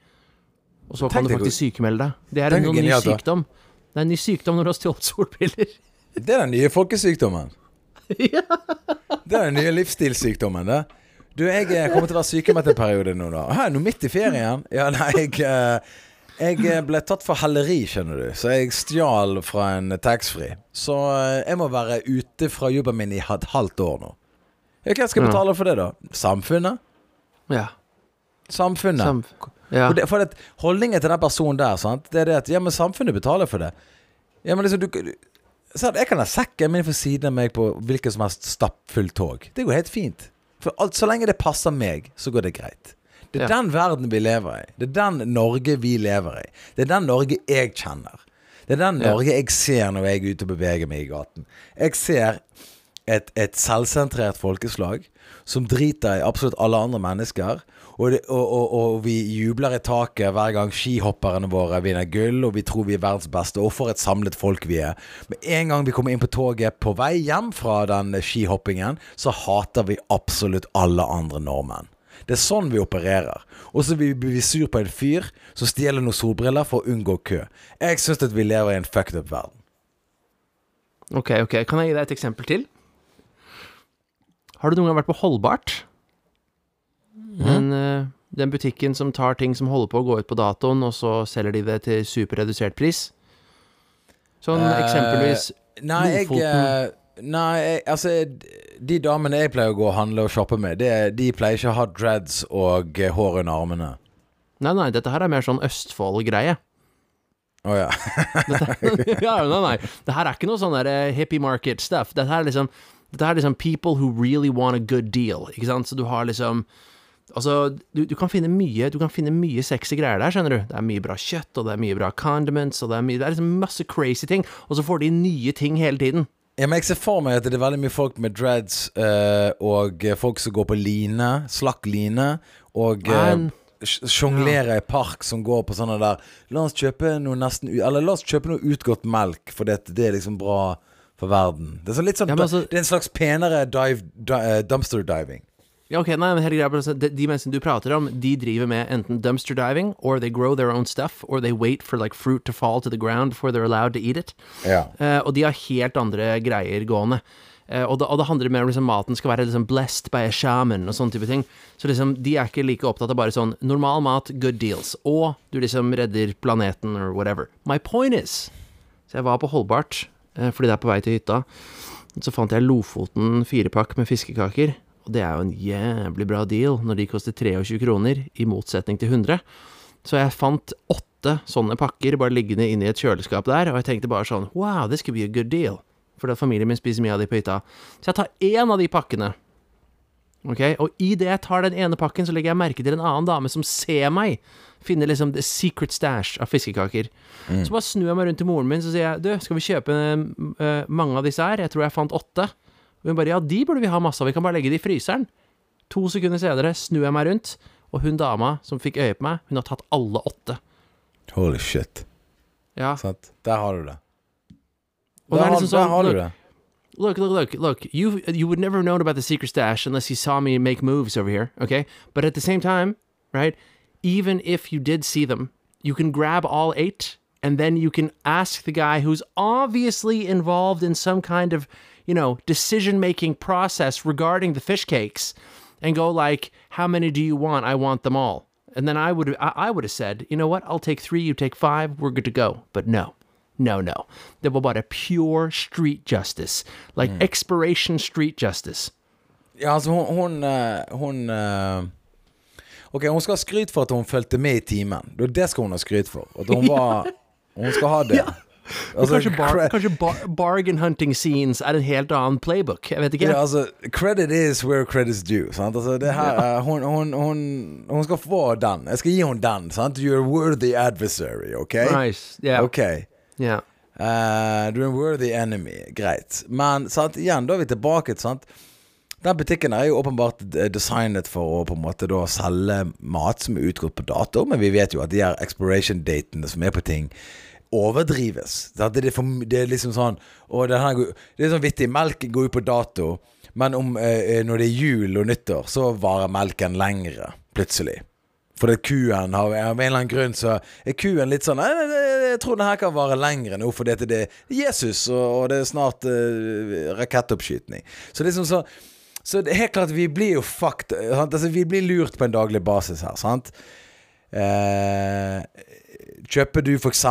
[SPEAKER 2] Og så kan du faktisk sykemelde deg. Det er en ny sykdom. Det er en ny sykdom når du har stjålet solbriller.
[SPEAKER 1] Det er den nye folkesykdommen. ja. Det er den nye livsstilssykdommen, det. Du, jeg kommer til å være sykemeldt en periode nå, da. Her, nå midt i ferien. Ja, nei, jeg eh, jeg eh, ble tatt for helleri, skjønner du. Så jeg stjal fra en taxfree. Så eh, jeg må være ute fra jobben min i et halvt år nå. Hvem skal betale for det, da? Samfunnet?
[SPEAKER 2] Ja.
[SPEAKER 1] Samfunnet. Samf ja. For, det, for det, holdningen til den personen der, sant? det er det at Ja, men samfunnet betaler for det. Ja, men liksom, du, du Jeg kan ha sekken min for siden av meg på hvilket som helst stappfullt tog. Det går helt fint. For alt, så lenge det passer meg, så går det greit. Det er ja. den verden vi lever i. Det er den Norge vi lever i. Det er den Norge jeg kjenner. Det er den Norge jeg ser når jeg er ute og beveger meg i gaten. Jeg ser et, et selvsentrert folkeslag som driter i absolutt alle andre mennesker. Og, det, og, og, og, vi jubler i taket hver gang skihopperne våre vinner gull, og vi tror vi er verdens beste. Og for et samlet folk vi er. Med en gang vi kommer inn på toget på vei hjem fra den skihoppingen, så hater vi absolutt alle andre nordmenn. Det er sånn vi opererer. Og så blir vi sur på en fyr som stjeler noen solbriller for å unngå kø. Jeg syns at vi lever i en fucked up verden.
[SPEAKER 2] Ok, ok. Kan jeg gi deg et eksempel til? Har du noen gang vært på Holdbart? Mm. Den, uh, den, butikken som tar ting som holder på å gå ut på datoen, og så selger de det til superredusert pris? Sånn uh, eksempelvis
[SPEAKER 1] Nei, Lofoten. jeg uh, Nei, jeg, altså De damene jeg pleier å gå og handle og shoppe med, det, de pleier ikke å ha dreads og eh, hår under armene.
[SPEAKER 2] Nei, nei, dette her er mer sånn Østfold-greie.
[SPEAKER 1] Å oh, ja.
[SPEAKER 2] dette, ja. Nei, nei. Det her er ikke noe sånn der uh, hippie market stuff. Dette her er liksom Dette er liksom people who really want a good deal. Ikke sant? Så du har liksom Altså, du, du, kan finne mye Du kan finne mye sexy greier der, skjønner du. Det er mye bra kjøtt, og det er mye bra condiments, og det er, mye, det er liksom masse crazy ting. Og så får de nye ting hele tiden.
[SPEAKER 1] Ja, men Jeg ser for meg at det er veldig mye folk med dreads uh, og folk som går på line, slakk line, og uh, sjonglerer i park som går på sånne der La oss kjøpe noe nesten Eller la oss kjøpe noe utgått melk, for det, det er liksom bra for verden. Det er, sånn litt sånn, ja, altså, det er en slags penere dive, di, uh, dumpster diving.
[SPEAKER 2] Ja, ok, nei, men hele greia altså, de, de menneskene du prater om, de driver med enten dumpster diving, or they grow their own stuff, or they wait for like fruit to fall to the ground before they're allowed to eat it.
[SPEAKER 1] Ja.
[SPEAKER 2] Uh, og de har helt andre greier gående. Uh, og, det, og, det, handler mer om liksom maten skal være liksom blessed by a shaman og sånne type ting. Så liksom, de er ikke like opptatt av bare sånn normal mat, good deals, og du liksom redder planeten or whatever. My point is Så jeg var på Holbart, uh, fordi det er på vei til hytta. Så fant jeg Lofoten firepakk med fiskekaker. Og det er jo en jævlig bra deal når de koster 23 kroner, i motsetning til 100. Så jeg fant åtte sånne pakker bare liggende inne i et kjøleskap der, og jeg tenkte bare sånn Wow, this could be a good deal. Fordi familien min spiser mye av de på hytta. Så jeg tar én av de pakkene. Ok, Og idet jeg tar den ene pakken, så legger jeg merke til en annen dame som ser meg. Finner liksom the secret stash av fiskekaker. Så bare snur jeg meg rundt til moren min så sier jeg, du, skal vi kjøpe uh, mange av disse her? Jeg tror jeg fant åtte. Og hun bare ja, de burde vi ha masse av, vi kan bare legge de i fryseren. To sekunder senere snur jeg meg rundt, og hun dama som fikk øye på meg, hun har tatt alle åtte.
[SPEAKER 1] Holy shit.
[SPEAKER 2] Ja,
[SPEAKER 1] Sant? Der har du det.
[SPEAKER 2] Og det
[SPEAKER 1] Der,
[SPEAKER 2] er
[SPEAKER 1] har,
[SPEAKER 2] liksom sånn,
[SPEAKER 1] der har du det.
[SPEAKER 2] Look, look, look, look. You you would never have known about the secret stash unless you saw me make moves over here, okay? But at the same time, right? Even if you did see them, you can grab all eight and then you can ask the guy who's obviously involved in some kind of, you know, decision-making process regarding the fish cakes and go like, "How many do you want? I want them all." And then I would I, I would have said, "You know what? I'll take 3, you take 5, we're good to go." But no. No, no. They were about a pure street justice. Like expiration street justice.
[SPEAKER 1] Ja, altså, hun Hun, eh, hun eh, Ok, hun skal ha skryt for at hun fulgte med i timen. Det det skal hun ha skryt for. At hun var Hun skal ha det. Altså,
[SPEAKER 2] kanskje bar, kanskje bar, bargain hunting scenes er en helt annen playbook. Jeg vet ikke.
[SPEAKER 1] Ja, altså, credit is where credit's due. Altså, her, ja. hun, hun, hun, hun skal få den. Jeg skal gi henne den. Sant? You're a worthy adversary, OK?
[SPEAKER 2] Nice. Yeah.
[SPEAKER 1] okay.
[SPEAKER 2] Yeah.
[SPEAKER 1] Uh, du er en worthy enemy. Greit. Men sant? igjen, da er vi tilbake. Sant? Den butikken er jo åpenbart designet for å på en måte da selge mat som er utgått på dato, men vi vet jo at de her expiration-datene som er på ting, overdrives. Det, er for, det er liksom sånn og det, her, Det er sånn vittig. Melken går ut på dato, men om, eh, når det er jul og nyttår, så varer melken lengre, plutselig. Fordi kuen har Av en eller annen grunn så er kuen litt sånn Jeg, nei, Jeg tror det her kan vare lenger nå, fordi det er Jesus, og, og det er snart eh, rakettoppskytning. Så liksom så Så det er helt klart, vi blir jo fucked. Altså, vi blir lurt på en daglig basis her, sant? Eh, kjøper du f.eks.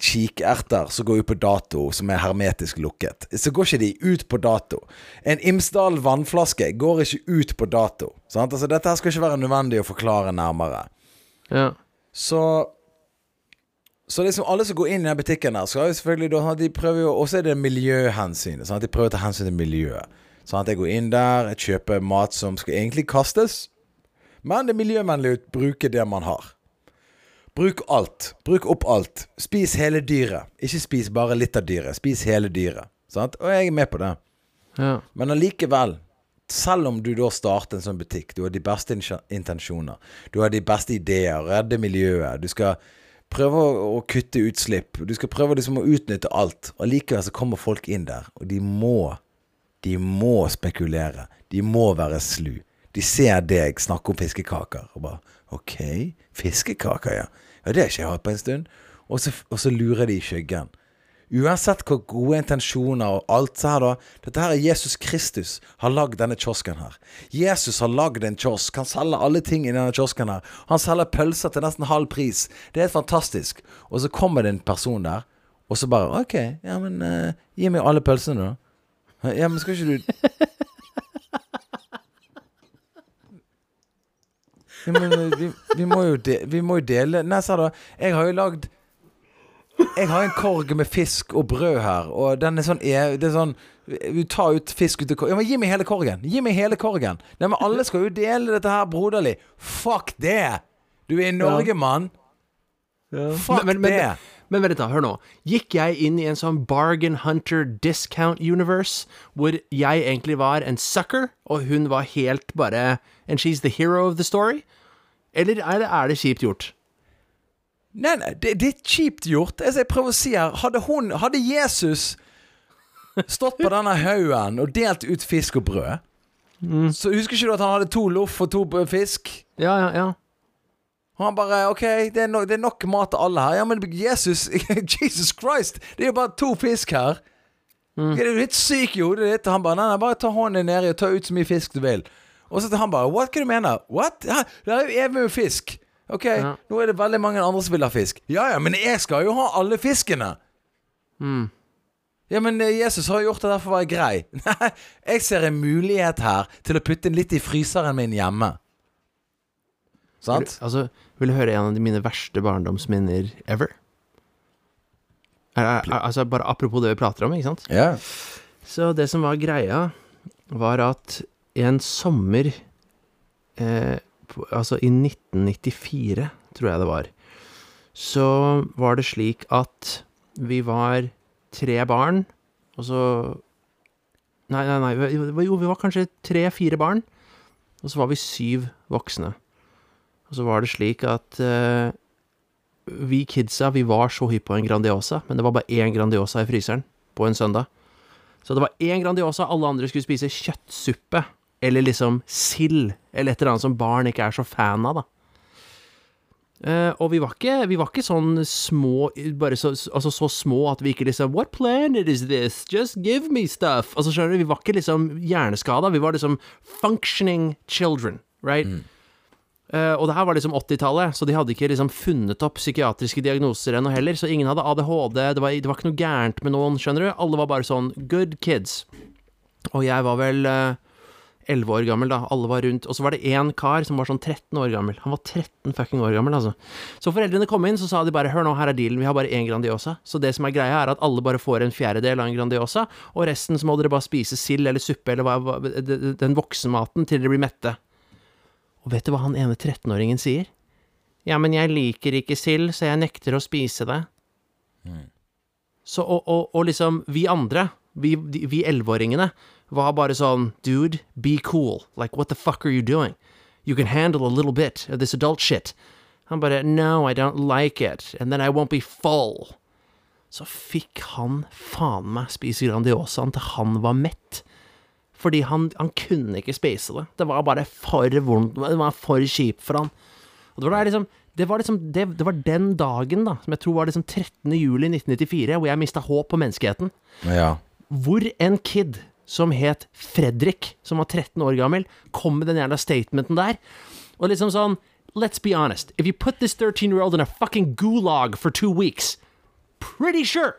[SPEAKER 1] kikerter som går ut på dato, som er hermetisk lukket, så går ikke de ut på dato. En Imsdal vannflaske går ikke ut på dato. Sant? Altså, dette her skal ikke være nødvendig å forklare nærmere.
[SPEAKER 2] Ja.
[SPEAKER 1] Så Så liksom alle som går inn i den butikken her, skal jo selvfølgelig da De prøver jo Og så er det miljøhensynet. at De prøver å ta hensyn til miljøet. Sånn at jeg går inn der, jeg kjøper mat som skal egentlig kastes. Men det er miljøvennlig å bruke det man har. Bruk alt. Bruk opp alt. Spis hele dyret. Ikke spis bare litt av dyret. Spis hele dyret. Sant? Og jeg er med på det.
[SPEAKER 2] Ja.
[SPEAKER 1] Men allikevel, selv om du da starter en sånn butikk, du har de beste intensjoner, du har de beste ideer, redde miljøet, du skal prøve å kutte utslipp, du skal prøve liksom å utnytte alt, og allikevel så kommer folk inn der, og de må, de må spekulere, de må være slu. De ser deg snakke om fiskekaker, og bare ok, fiskekaker, ja. Ja, det har ikke jeg hatt på en stund. Og så, og så lurer de i skyggen. Uansett hvor gode intensjoner og alt så her da Dette her er Jesus Kristus har lagd denne kiosken her. Jesus har lagd en kiosk. Han selger alle ting i denne kiosken her. Han selger pølser til nesten halv pris. Det er helt fantastisk. Og så kommer det en person der, og så bare OK, ja, men uh, gi meg alle pølsene, da. Ja, men skal ikke du ja, men, eh, vi, vi, må jo de, vi må jo dele Nei, sa du, Jeg har jo lagd jeg har en korg med fisk og brød her, og den er sånn e- Det er sånn Du tar ut fisk ut av korgen. Ja, men gi meg hele korgen! Gi meg hele korgen! Nei, men alle skal jo dele dette her broderlig. Fuck det! Du er i Norge, mann. Fuck
[SPEAKER 2] Men- men- men-
[SPEAKER 1] det!
[SPEAKER 2] Men vent litt, da. Hør nå. Gikk jeg inn i en sånn bargain hunter discount universe, hvor jeg egentlig var en sucker, og hun var helt bare And she's the hero of the story? Eller er det, er det kjipt gjort?
[SPEAKER 1] Nei, nei, det, det er kjipt gjort. Altså, jeg prøver å si her Hadde hun Hadde Jesus stått på denne haugen og delt ut fisk og brød Så husker ikke du at han hadde to loff og to fisk?
[SPEAKER 2] Ja, ja, ja.
[SPEAKER 1] Og han bare OK, det er, no, det er nok mat til alle her. Ja, men Jesus Jesus Christ! Det er jo bare to fisk her. Er du litt syk i hodet ditt? Og han bare Nei, nei, bare ta hånden nedi og ta ut så mye fisk du vil. Og så til han bare What? Hva du mener What? Ja, det er jo evig med fisk. OK,
[SPEAKER 2] Ja.
[SPEAKER 1] nå er det veldig mange andre som vil ha fisk. Ja ja, men jeg skal jo ha alle fiskene. Ja, men eh, Jesus har gjort det der for å være grei. Nei, jeg ser en mulighet her til å putte inn litt i fryseren min hjemme. Sant?
[SPEAKER 2] Altså, vil du høre en av de mine verste barndomsminner ever? Er, er, er, altså, bare apropos det vi prater om, ikke sant?
[SPEAKER 1] Ja.
[SPEAKER 2] Så det som var greia, var at en sommer eh, på, Altså i 1994, tror jeg det var, så var det slik at vi var tre barn, og så Nei, nei, nei, jo, vi var kanskje tre-fire barn, og så var vi syv voksne. Og så var det slik at uh, vi kidsa, vi var så hypp på en Grandiosa, men det var bare én Grandiosa i fryseren på en søndag. Så det var én Grandiosa, alle andre skulle spise kjøttsuppe. Eller liksom sild, eller et eller annet som barn ikke er så fan av, da. Uh, og vi var, ikke, vi var ikke sånn små Bare så, altså så små at vi ikke liksom What planet is this? Just give me stuff. Altså skjønner du, Vi var ikke liksom hjerneskada. Vi var liksom functioning children, right? Eh, og det her var liksom 80-tallet, så de hadde ikke liksom funnet opp psykiatriske diagnoser ennå heller, så ingen hadde ADHD, det var, det var ikke noe gærent med noen, skjønner du? Alle var bare sånn good kids. Og jeg var vel elleve 11 år gammel, da. Alle var rundt. Og så var det én kar som var sånn 13 år gammel. Han var 13 fucking år gammel, altså. Så foreldrene kom inn, så sa de bare hør nå, her er dealen, vi har bare én Grandiosa. Så det som er greia, er at alle bare får en fjerdedel av en Grandiosa, og resten så må dere bare spise sild eller suppe eller hva, den voksenmaten til dere blir mette. Og vet du hva han ene 13-åringen sier? Ja, men jeg liker ikke sild, så jeg nekter å spise det. Så, og, og, og liksom, vi andre, vi, vi elleveåringene, var bare sånn Dude, be cool. Like, what the fuck are you doing? You can handle a little bit of this adult shit. Han bare No, I don't like it. And then I won't be full. Så fikk han faen meg spise Grandiosaen til han var mett. Fordi han, han kunne ikke spise det. Det var bare for vondt. Det var for kjipt for han. Og det var, liksom, det, var liksom det, det var den dagen, da, som jeg tror var liksom 13. juli 1994, hvor jeg mista håp på menneskeheten.
[SPEAKER 1] ja.
[SPEAKER 2] Hvor en kid som het Fredrik, som var 13 år gammel, kom med den jævla statementen der. Og liksom sånn Let's be honest. If you put this 13 year old in a fucking gulag for two weeks, pretty sure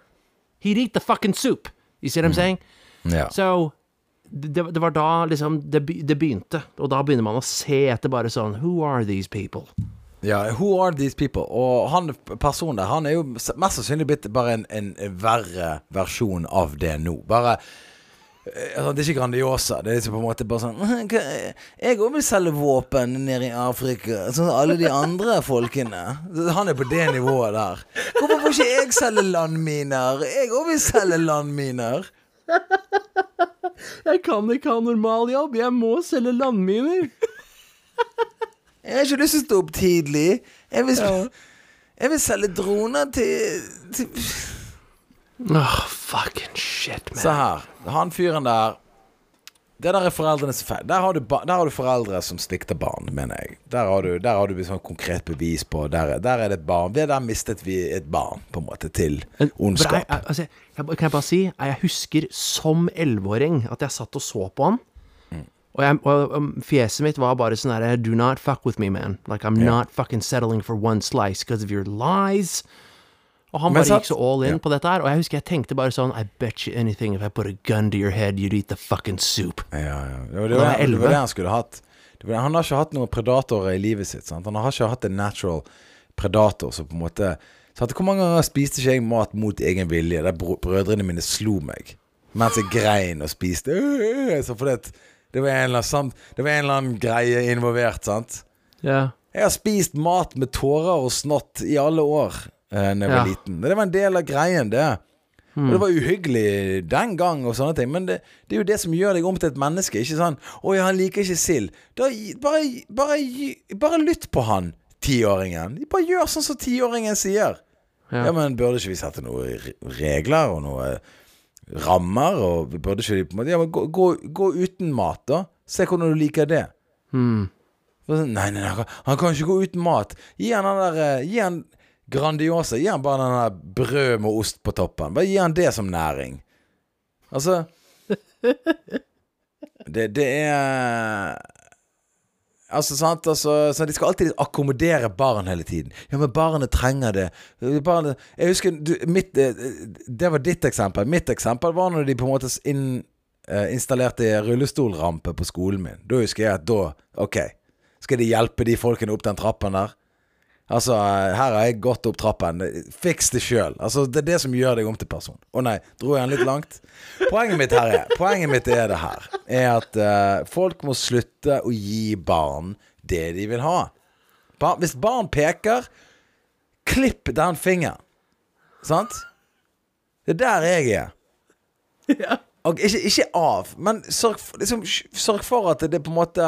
[SPEAKER 2] he'd eat the fucking soup. You see what I'm saying?
[SPEAKER 1] ja.
[SPEAKER 2] Så det, det var da liksom det, det begynte, og da begynner man å se etter bare sånn Who are these people?
[SPEAKER 1] Ja, who are these people? Og han personen der, han er jo mest sannsynlig blitt bare en, en verre versjon av det nå. Bare eh, altså, Det er ikke Grandiosa. Det er liksom på en måte bare sånn «Hva- Jeg òg vil selge våpen nede i Afrika, sånn som alle de andre folkene. Han er på det nivået der. Hvorfor får ikke jeg selge landminer? Jeg òg vil selge landminer.
[SPEAKER 2] Jeg kan ikke ha normal jobb, jeg må selge landminer.
[SPEAKER 1] Jeg har ikke lyst til å stå opp tidlig. Jeg vil, jeg vil selge droner til, til
[SPEAKER 2] Oh, fucking shit, man.
[SPEAKER 1] Se her. Han fyren der Det der er foreldrenes feil. Der har du, ba- der har du foreldre som svikter barn, mener jeg. Der har du, der har du sånn konkret bevis på Der, er- der er det et barn. Der mistet vi et barn, på en måte, til ondskap.
[SPEAKER 2] Jeg, jeg, altså, jeg, kan jeg bare si Jeg husker som elleveåring at jeg satt og så på han. Og, jeg, og um, fjeset mitt var bare sånn herre Do not fuck with me, man. Like I'm
[SPEAKER 1] yeah.
[SPEAKER 2] not fucking settling for one slice because of your lies. Og han bare
[SPEAKER 1] sant-
[SPEAKER 2] gikk så all in
[SPEAKER 1] ja.
[SPEAKER 2] på dette her. Og jeg husker jeg tenkte bare sånn I bet you anything if I put a gun to your head, you'd eat the fucking soup.
[SPEAKER 1] Ja, ja. Det var det, var, det var det han skulle hatt. Det var, han har ikke hatt noen predatorer i livet sitt. Sant? Han har ikke hatt en natural predator som på en måte så Hvor mange ganger spiste ikke jeg mat mot egen vilje? Der brødrene mine slo meg mens jeg grein og spiste. Så fordi at det var en eller annen, det var en eller annen greie involvert, sant?
[SPEAKER 2] Ja.
[SPEAKER 1] Jeg har spist mat med tårer og snott i alle år eh, da jeg var
[SPEAKER 2] Ja.
[SPEAKER 1] liten. Det var en del av greien, det. Og det var uhyggelig den gang, og sånne ting men det, det er jo det som gjør deg om til et menneske. Ikke sånn 'Å ja, han liker ikke sild'. Bare, bare, bare lytt på han, tiåringen. Bare gjør sånn som tiåringen sier.
[SPEAKER 2] Ja.
[SPEAKER 1] Ja. men burde ikke vi sette noen regler og noen rammer? Og vi burde ikke på en måte Ja, men gå, gå, gå uten mat, da. Se hvordan du liker det. Mm. Nei, nei, nei, han kan, ikke gå uten mat. Gi han den der eh, Gi han Grandiosa. Gi han bare den der brød med ost på toppen. Bare gi han det som næring. Altså Det, det er Altså, sant, altså, så De skal alltid akkommodere barn hele tiden. Ja, men barnet trenger det. Barnet, jeg husker du, mitt, eh, Det var ditt eksempel. Mitt eksempel var når de på en måte inn, eh, installerte rullestolrampe på skolen min. Da husker jeg at da Ok. Skal de hjelpe de folkene opp den trappen der? Altså, her har jeg gått opp trappen. Fiks det sjøl. Altså, det er det som gjør deg om til person. Å nei, dro jeg den litt langt? Poenget mitt her er Poenget mitt er det her. Er at uh, folk må slutte å gi barn det de vil ha. Bar hvis barn peker, klipp den fingeren. Sant? Det er der jeg er. Og ikke, ikke av, men sørg, liksom, sørg for at det på en måte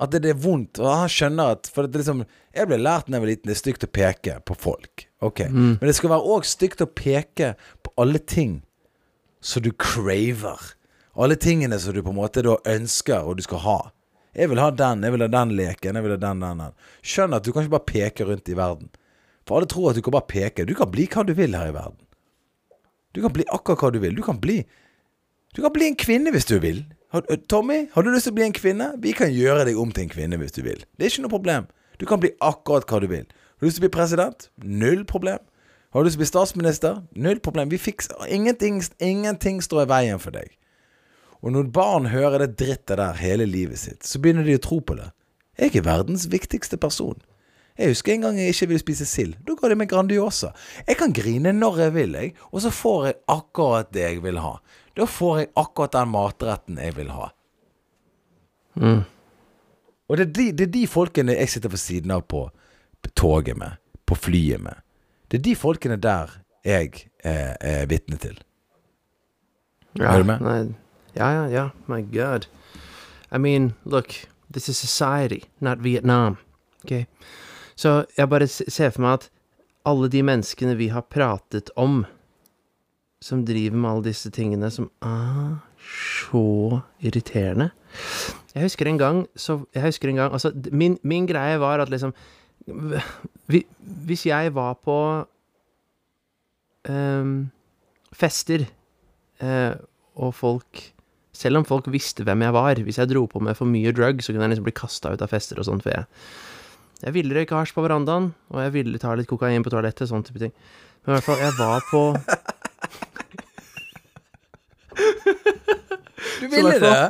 [SPEAKER 1] At det, det er vondt. Og han skjønner at For det er liksom Jeg ble lært da jeg var liten, det er stygt å peke på folk. Ok Men det skal være òg stygt å peke på alle ting som du craver. Alle tingene som du på en måte da ønsker og du skal ha. Jeg vil ha den, jeg vil ha den leken, jeg vil ha den, den, den. Skjønn at du kan ikke bare peke rundt i verden. For alle tror at du kan bare peke. Du kan bli hva du vil her i verden. Du kan bli akkurat hva du vil. Du kan bli Du kan bli en kvinne hvis du vil. Har, Tommy, har du lyst til å bli en kvinne? Vi kan gjøre deg om til en kvinne hvis du vil. Det er ikke noe problem. Du kan bli akkurat hva du vil. Har du lyst til å bli president? Null problem. Har du lyst til å bli statsminister? Null problem. Vi fikser Ingenting, ingenting står i veien for deg. Og når barn hører det drittet der hele livet sitt, så begynner de å tro på det. Jeg er verdens viktigste person. Jeg husker en gang jeg ikke ville spise sild. Da ga de meg Grandiosa. Jeg kan grine når jeg vil, jeg, og så får jeg akkurat det jeg vil ha. Da får jeg akkurat den matretten jeg vil ha. Og det er, de, det er de folkene jeg sitter ved siden av på toget med, på flyet med. Det er de folkene der jeg er, er vitne til.
[SPEAKER 2] Ja,
[SPEAKER 1] Er du med?
[SPEAKER 2] Nei, ja, ja, ja. My God. I mean, look, this is society, not Vietnam. Ok? Så jeg bare ser for meg at alle de menneskene vi har pratet om, som driver med alle disse tingene som er så irriterende. Jeg husker en gang så Jeg husker en gang Altså, min, min greie var at liksom vi, Hvis jeg var på um, fester uh, og folk Selv om folk visste hvem jeg var, hvis jeg dro på med for mye drug, så kunne jeg liksom bli kasta ut av fester og sånt, for jeg Jeg ville røyke hasj på verandaen, og jeg ville ta litt kokain på toalettet, sånn type ting. Men i hvert fall, jeg var på
[SPEAKER 1] Du
[SPEAKER 2] ville det?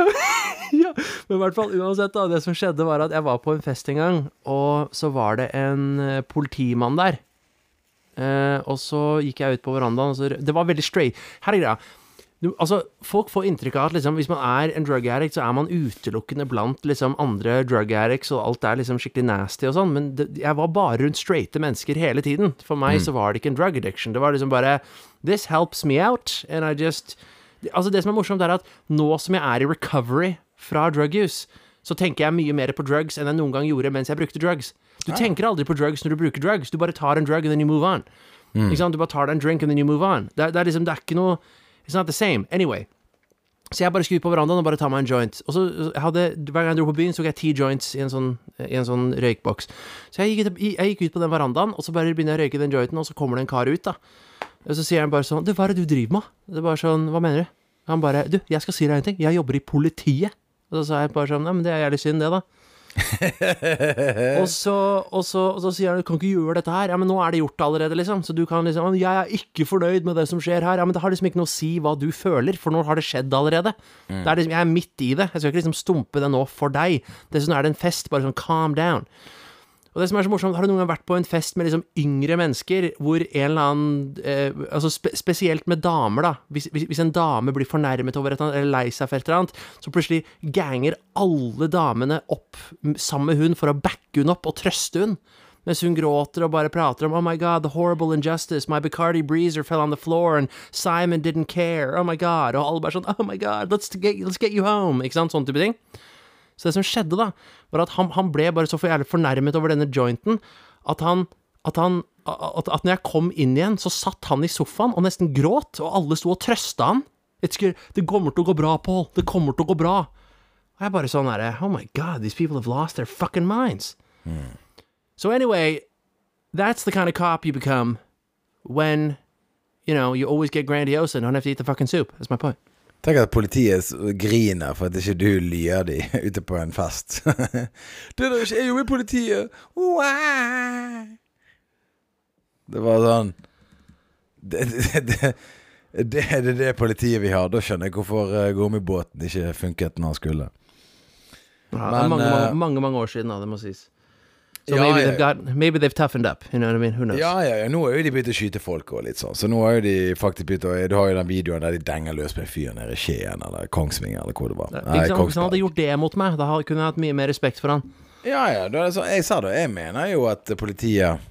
[SPEAKER 2] ja, men i hvert fall uansett da, det som skjedde var at jeg var på en fest en gang, og så var det en eh, politimann der. Eh, og så gikk jeg ut på verandaen, og så Det var veldig straight. Her er greia. Du, altså, folk får inntrykk av at liksom, hvis man er en drug addict, så er man utelukkende blant liksom, andre drug addicts, og alt er liksom skikkelig nasty og sånn, men det, jeg var bare rundt straighte mennesker hele tiden. For meg så var det ikke en drug addiction. Det var liksom bare This helps me out, and I just Altså, det som er morsomt, er at nå som jeg er i recovery fra drug use, så tenker jeg mye mer på drugs enn jeg noen gang gjorde mens jeg brukte drugs. Du tenker aldri på drugs når du bruker drugs. Du bare tar en drug, and then you move on. Sant? Du bare tar deg en drink, and then you move on. Det, det er liksom, det er ikke noe It's not the same. Anyway. Så jeg bare skulle ut på verandaen og bare ta meg en joint. Og så hadde, Hver gang jeg dro på byen, så tok jeg ti joints i en sånn, i en sånn røykboks. Så jeg gikk, jeg gikk ut på den verandaen, og så bare begynner jeg å røyke den jointen, og så kommer det en kar ut, da. Og så sier han bare sånn Du, hva er det du driver med? Det er bare sånn Hva mener du? Han bare Du, jeg skal si deg en ting. Jeg jobber i politiet. Og så sa jeg bare sånn Nei, men det er jævlig synd, det, da. og, så, og, så, og så sier han du kan ikke gjøre dette her. Ja, men nå er det gjort allerede, liksom. Så du kan liksom Jeg er ikke fornøyd med det som skjer her. Ja, men det har liksom ikke noe å si hva du føler, for nå har det skjedd allerede. Det er liksom, jeg er midt i det. Jeg skal ikke liksom stumpe det nå for deg. Dessuten er det en fest. Bare sånn calm down. Og det som er så morsomt, Har du noen gang vært på en fest med liksom yngre mennesker, hvor en eller annen eh, altså spe Spesielt med damer, da. Hvis, hvis, hvis en dame blir fornærmet over et eller lei seg for et eller annet, så plutselig ganger alle damene opp sammen med hun for å backe hun opp og trøste hun. Mens hun gråter og bare prater om Oh my god, the horrible injustice. My Bacardi Breezer fell on the floor, and Simon didn't care. Oh my god. Og alle bare sånn Oh my god, let's get, let's get you home. Ikke sant? Sånn type ting. Så det som skjedde, da, var at han, han ble bare så for jævlig fornærmet over denne jointen at han at, han, at, at når jeg kom inn igjen, så satt han i sofaen og nesten gråt, og alle sto og trøsta han. Good. Det kommer til å gå bra, Paul. Det kommer til å gå bra. Og jeg bare sånn herre Oh my god, these people have lost their fucking minds. So anyway, that's the kind of cop you become when, you know, you always get grandiose and don't have to eat the fucking soup. That's my point.
[SPEAKER 1] Tenk at politiet griner for at ikke du lyer de ute på en fest. det der ikke Jeg jobber i politiet. Det var sånn Det det, det, det, det er det politiet vi har. Da skjønner jeg hvorfor gommibåten gummibåten ikke funket når han skulle.
[SPEAKER 2] Ja, det er mange,
[SPEAKER 1] eh,
[SPEAKER 2] mange, mange, mange år siden, da, det må sies. Så
[SPEAKER 1] Ja,
[SPEAKER 2] maybe, they've got, maybe they've toughened up. You know what I mean? Who knows?
[SPEAKER 1] Ja, ja, ja, nå har jo de begynt å skyte folk og litt sånn. Så nå har jo de faktisk begynt å Du har jo den videoen der de denger løs på en fyr nede i Skien eller Kongsvinger eller hvor det var. Nei,
[SPEAKER 2] sant? Hvis han hadde gjort det mot meg, da kunne jeg hatt mye mer respekt for han.
[SPEAKER 1] Ja, ja. Sånn, jeg sa det. Jeg mener jo at politiet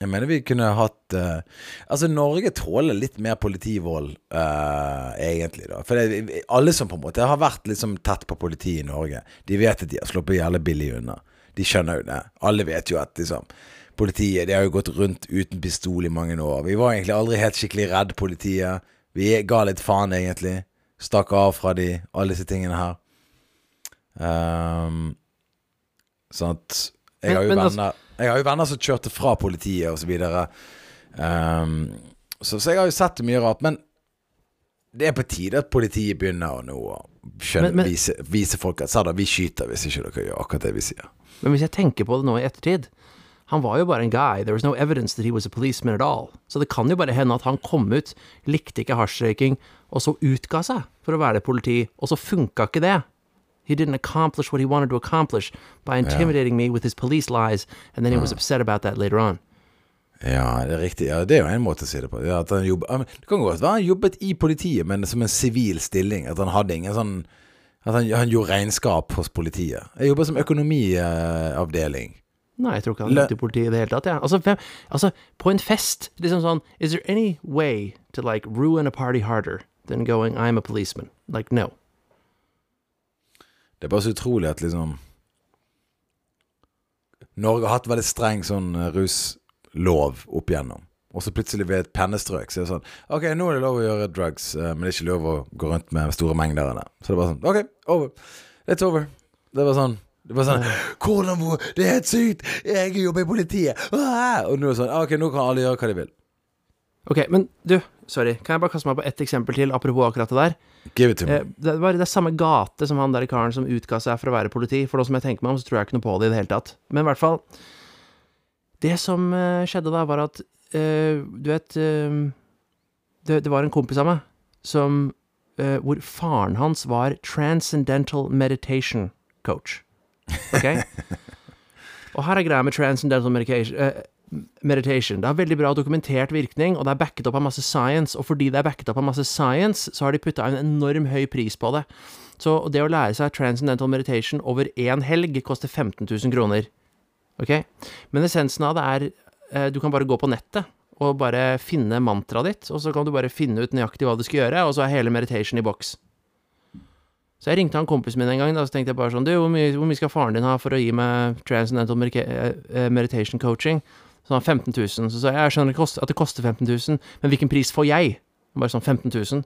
[SPEAKER 1] Jeg mener vi kunne hatt uh, Altså, Norge tåler litt mer politivold, uh, egentlig, da. For det, alle som på en måte har vært liksom tett på politiet i Norge, de vet at de har sluppet jævlig billig unna. De skjønner jo det. Alle vet jo at liksom Politiet de har jo gått rundt uten pistol i mange år. Vi var egentlig aldri helt skikkelig redd politiet. Vi ga litt faen, egentlig. Stakk av fra de, alle disse tingene her. Um, sånn at jeg har, jo venner, jeg har jo venner som kjørte fra politiet og så videre. Um, så, så jeg har jo sett mye rart. Men det er på tide at politiet begynner å nå skjønne,
[SPEAKER 2] Men- men-
[SPEAKER 1] vise, vise folk at da, vi skyter hvis ikke dere gjør akkurat det vi sier.
[SPEAKER 2] Men hvis jeg tenker på det nå i ettertid Han var jo bare en guy. There was no evidence that he was a policeman at all. Så det kan jo bare hende at han kom ut, likte ikke hasjrøyking, og så utga seg for å være politi, og så funka ikke det. He didn't accomplish what he wanted to accomplish by intimidating me with his police lies, and then he was upset about that later on.
[SPEAKER 1] Ja, det er riktig. Ja, det er jo en måte å si det på. Ja, det kan godt være han jobbet i politiet, men som en sivil stilling. At han hadde ingen sånn At han, han gjorde regnskap hos politiet. Jeg jobber som økonomiavdeling.
[SPEAKER 2] Nei, jeg tror ikke han gikk til politiet i det hele tatt. Ja. Altså, hvem, altså, på en fest, liksom sånn Is there any way to like ruin a party harder than going I'm a policeman? Like, no.
[SPEAKER 1] Det er bare så utrolig at liksom Norge har hatt veldig streng sånn ruslov opp igjennom. Og så plutselig ved et pennestrøk så er det sånn Ok, nå er det lov å gjøre drugs, eh, men det er ikke lov å gå rundt med store mengder av det. Så det var sånn Ok, over. It's over. Det var sånn det var sånn Hvordan hvor Det er helt sykt! Jeg jobber i politiet! Ah! Og nå er det sånn Ok, nå kan alle gjøre hva de vil.
[SPEAKER 2] Ok, men du, sorry, kan jeg bare kaste meg på ett eksempel til, apropos akkurat det der?
[SPEAKER 1] Give it to me.
[SPEAKER 2] Eh, det, var, det er samme gate som han der karen som utga seg for å være politi. For nå som jeg tenker meg om, så tror jeg ikke noe på det i det hele tatt. Men i hvert fall Det som eh, skjedde da, var at Du vet eh, det, det var en kompis av meg som eh, Hvor faren hans var transcendental meditation coach. Ok? Og her er greia med transcendental medication, eh, meditation. Det har veldig bra dokumentert virkning, og det er backet opp av masse science. Og fordi det er backet opp av masse science, så har de putta en enorm høy pris på det. Så det å lære seg transcendental meditation over én helg koster 15 000 kroner. Ok? Men essensen av det er eh, Du kan bare gå på nettet og bare finne mantraet ditt, og så kan du bare finne ut nøyaktig hva du skal gjøre, og så er hele meditation i boks. Så jeg ringte han kompisen min en gang, da, så tenkte jeg bare sånn Du, hvor mye, hvor mye skal faren din ha for å gi meg transcendental eh, meditation coaching? Så han 15 000. Så sa jeg jeg skjønner at det koster 15 000, men hvilken pris får jeg? Bare sånn 15 000.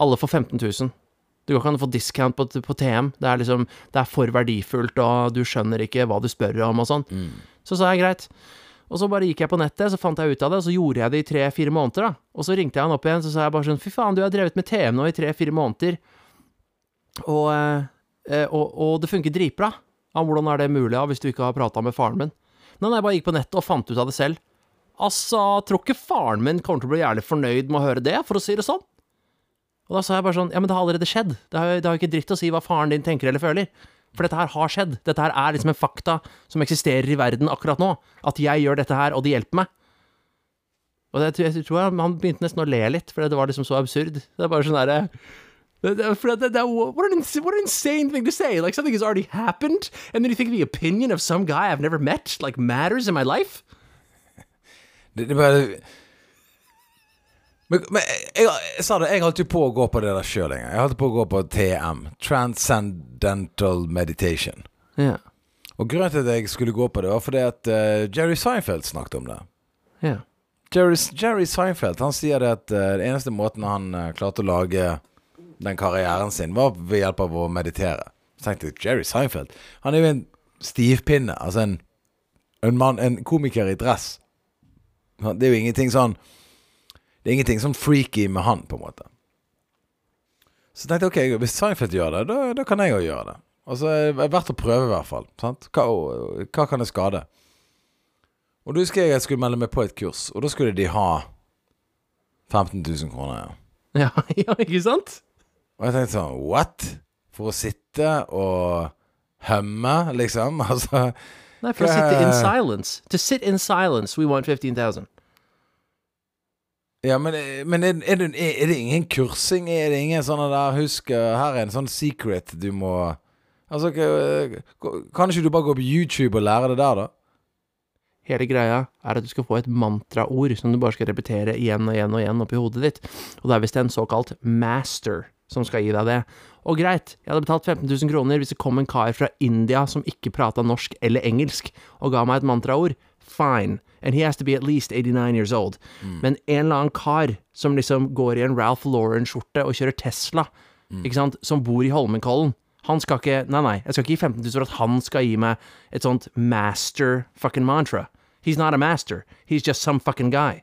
[SPEAKER 2] Alle får 15 000. Det går ikke an å få discount på, på TM. Det er liksom Det er for verdifullt, og du skjønner ikke hva du spør om, og sånn. Så sa jeg greit. Og så bare gikk jeg på nettet, så fant jeg ut av det, og så gjorde jeg det i tre-fire måneder, da. Og så ringte jeg han opp igjen, så sa jeg bare sånn Fy faen, du har drevet med TM nå i tre-fire måneder, og, eh, og, og det funker dritbra. Ja, hvordan er det mulig, da, hvis du ikke har prata med faren min? Men jeg bare gikk på nettet og fant ut av det selv. Altså, tror ikke faren min kommer til å bli jævlig fornøyd med å høre det, for å si det sånn. Og da sa jeg bare sånn, ja, men det har allerede skjedd. Det har jo ikke dritt å si hva faren din tenker eller føler. For dette her har skjedd. Dette her er liksom en fakta som eksisterer i verden akkurat nå. At jeg gjør dette her, og det hjelper meg. Og det, jeg tror jeg, han begynte nesten å le litt, for det var liksom så absurd. Det er bare sånn derre what an insane thing to say. Like something has already happened, and then you think the opinion of some guy I've never met like matters in my life.
[SPEAKER 1] Det, det bare Men, men jeg, jeg sa det, jeg holdt jo på å gå på det der sjøl en gang. Jeg holdt på å gå på TM. Transcendental Meditation.
[SPEAKER 2] Ja.
[SPEAKER 1] Og grunnen til at jeg skulle gå på det, var fordi at uh, Jerry Seinfeld snakket om det.
[SPEAKER 2] Ja.
[SPEAKER 1] Jerry, Jerry Seinfeld han sier det at uh, den eneste måten han uh, klarte å lage den karrieren sin, var ved hjelp av å meditere. Så tenkte jeg Jerry Seinfeld Han er jo en stivpinne. Altså en, en man, en komiker i dress. Det er jo ingenting sånn Det er ingenting sånn freaky med han, på en måte. Så tenkte jeg ok, hvis Seinfeld gjør det, da, da kan jeg òg gjøre det. Altså, er verdt å prøve, i hvert fall. Sant? Hva, hva kan det skade? Og da husker jeg jeg skulle melde meg på et kurs, og da skulle de ha 15 000 kroner. Ja.
[SPEAKER 2] Ja, ja, ikke sant?
[SPEAKER 1] Og jeg tenkte sånn What? For å sitte og Hømme, liksom? Altså
[SPEAKER 2] Nei, for å sitte in silence. To sit in silence, we want 15,000.
[SPEAKER 1] Ja, men, men er, er, det, er det ingen kursing? Er det ingen sånne der Husk, eh, her er en sånn secret du må Altså, kan ikke du bare gå på YouTube og lære det der, da?
[SPEAKER 2] Hele greia er at du skal få et mantraord som du bare skal repetere igjen og igjen og igjen oppi hodet ditt. Og det er visst en såkalt master som skal gi deg det. Og greit, jeg hadde betalt 15 000 kroner hvis det kom en kar fra India som ikke prata norsk eller engelsk, og ga meg et mantraord. Fine. And he has to be at least 89 years old. Men en eller annen kar som liksom går i en Ralph Lauren-skjorte og kjører Tesla, ikke sant, som bor i Holmenkollen han skal ikke Nei, nei, jeg skal ikke gi 15 000 for at han skal gi meg et sånt master fucking mantra. He's not a master. He's just some fucking guy.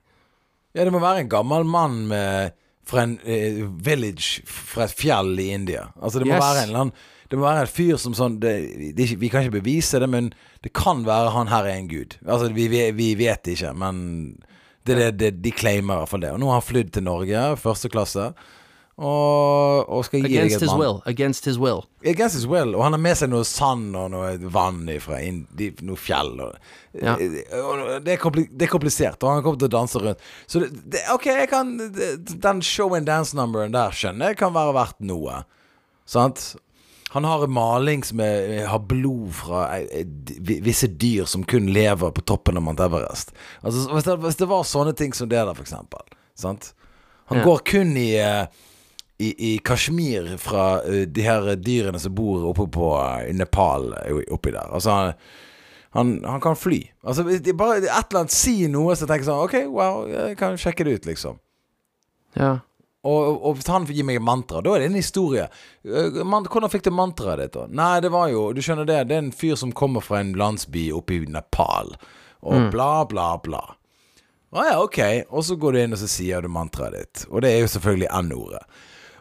[SPEAKER 1] Ja, det må være en gammel mann med, fra en eh, village fra et fjell i India. Altså, det må
[SPEAKER 2] Yes.
[SPEAKER 1] være en eller annen Det må være en fyr som sånn det, det Vi kan ikke bevise det, men det kan være han her er en gud. Altså, vi, vi, vet ikke, men det, det, det, de claimer i hvert fall det. Og nå har han flydd til Norge, første klasse, og, og skal gi deg et
[SPEAKER 2] his
[SPEAKER 1] mann.
[SPEAKER 2] will. Against his will.
[SPEAKER 1] Against his will. Og han har med seg noe sand og noe vann fra noe fjell. Og,
[SPEAKER 2] Ja.
[SPEAKER 1] og det, er det er komplisert, og han kommer til å danse rundt. Så det, det, OK, jeg kan Den show and dance-numberen der skjønner jeg kan være verdt noe. Sant? Han har en maling som er, har blod fra eh, eh, visse dyr som kun lever på toppen av Mount Everest. Altså, hvis, det, hvis det var sånne ting som det der, for eksempel. Sant? Han
[SPEAKER 2] Ja.
[SPEAKER 1] går kun i eh, i, i Kashmir fra de her dyrene som bor oppe på Nepal oppi der. Altså han, han, han kan fly. Altså bare et eller annet Si noe så tenker jeg sånn OK, wow, jeg kan sjekke det ut, liksom.
[SPEAKER 2] Ja.
[SPEAKER 1] Og, og, han gir meg mantra, da er det en historie. Eh, man, hvordan fikk du mantraet ditt, da? Nei, det var jo Du skjønner det, det er en fyr som kommer fra en landsby oppe i Nepal, og bla, bla, bla. Å ja, ok. Og så går du inn og så sier du mantraet ditt. Og det er jo selvfølgelig N-ordet.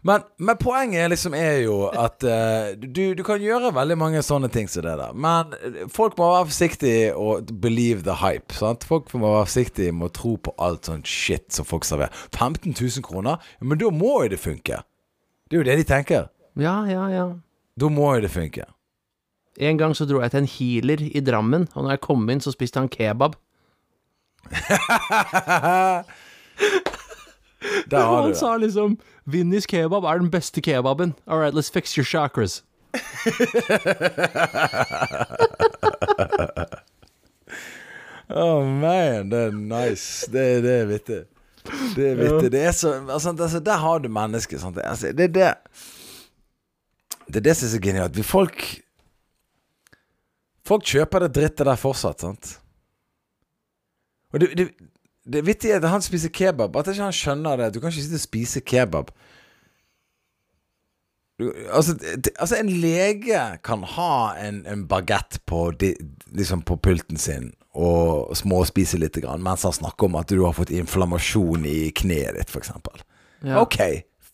[SPEAKER 1] Men, men poenget liksom er jo at uh, du, du kan gjøre veldig mange sånne ting som det der. Men eh, folk må være forsiktige og believe the hype. Sant? Folk må være forsiktige med å tro på alt sånn shit som folk serverer. 15 000 kroner? Men da må jo det funke. Det er jo det de tenker.
[SPEAKER 2] Ja, ja, ja.
[SPEAKER 1] Da må jo det funke.
[SPEAKER 2] En gang så dro jeg til en healer i Drammen, og når jeg kom inn, så spiste han kebab.
[SPEAKER 1] Der har du
[SPEAKER 2] han
[SPEAKER 1] det.
[SPEAKER 2] sa liksom Vinnies kebab er den beste kebaben'. All right, let's fix your chakras.
[SPEAKER 1] Oh man, det er nice. Det, det er vittig. Det er vittig. Det er så altså, altså, Der har du mennesket. Sant? Altså, det er det Det er det som er så genialt. Folk Folk kjøper det drittet der fortsatt, sant? Og det, det, det vittige er at han spiser kebab. At ikke han skjønner det. Du kan ikke sitte og spise kebab. Du, altså, det, altså, en lege kan ha en, en bagett på, liksom på pulten sin og småspise litt, grann, mens han snakker om at du har fått inflammasjon i kneet ditt, f.eks.
[SPEAKER 2] Ja.
[SPEAKER 1] Ok,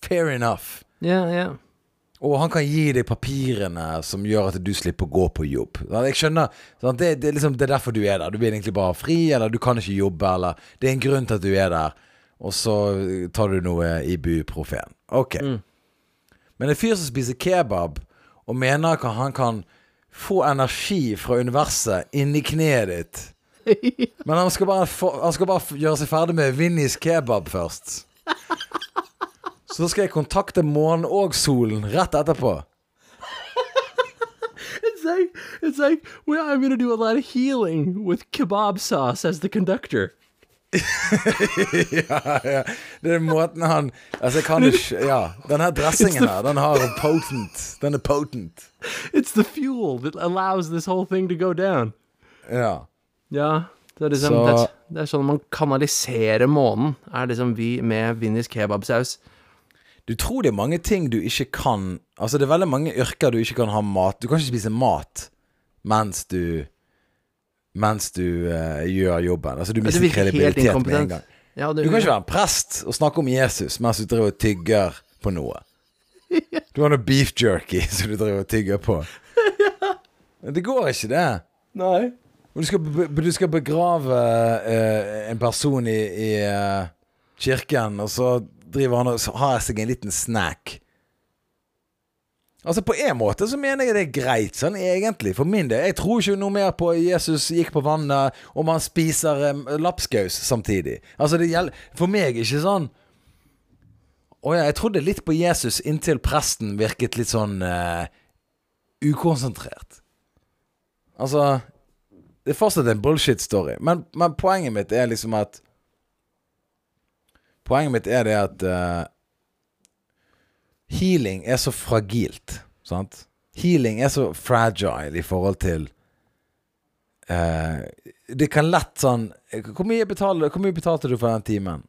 [SPEAKER 1] fair enough.
[SPEAKER 2] Ja, ja.
[SPEAKER 1] Og han kan gi deg papirene som gjør at du slipper å gå på jobb. Jeg skjønner sant? Det, det, liksom, det er derfor du er der. Du vil egentlig bare ha fri, eller du kan ikke jobbe, eller Det er en grunn til at du er der, og så tar du noe ibuprofen. Ok. Men en fyr som spiser kebab, og mener at han kan få energi fra universet inni kneet ditt Men han skal bare, få, han skal bare gjøre seg ferdig med Vinnies kebab først. Så skal jeg kontakte månen og solen rett etterpå.
[SPEAKER 2] It's like it's like well, I'm gonna do a lot of healing with kebab sauce as the conductor.
[SPEAKER 1] ja, ja. Det er måten han Altså, jeg kan ikke Ja. Den her dressingen her, den har potent. Den er potent.
[SPEAKER 2] It's the fuel that allows this whole thing to go down.
[SPEAKER 1] Ja.
[SPEAKER 2] Ja, det er liksom
[SPEAKER 1] Så-
[SPEAKER 2] det, er, det er sånn man kanaliserer månen, er liksom vi med Vinnies kebabsaus.
[SPEAKER 1] Du tror det er mange ting du ikke kan Altså, det er veldig mange yrker du ikke kan ha mat Du kan ikke spise mat mens du Mens du uh, gjør jobben. Altså, du mister
[SPEAKER 2] du
[SPEAKER 1] kredibilitet med en gang.
[SPEAKER 2] Ja,
[SPEAKER 1] Du kan ikke være en prest og snakke om Jesus mens du driver og tygger på noe. Du har noe beef jerky som du driver og tygger på. Det går ikke, det.
[SPEAKER 2] Nei.
[SPEAKER 1] Du skal, du skal begrave uh, en person i, i uh, kirken, og så driver han og har seg en liten snack. Altså På en måte så mener jeg det er greit, sånn egentlig, for min del. Jeg tror ikke noe mer på Jesus gikk på vannet om han spiser um, lapskaus samtidig. Altså det gjelder For meg ikke sånn Å ja, jeg trodde litt på Jesus inntil presten virket litt sånn uh, ukonsentrert. Altså Det er fortsatt en bullshit-story. Men, men, poenget mitt er liksom at Poenget mitt er det at uh, healing er så fragilt. Sant? Healing er så fragile i forhold til uh, Det kan lett sånn Hvor mye, betalte, hvor mye betalte du for den timen?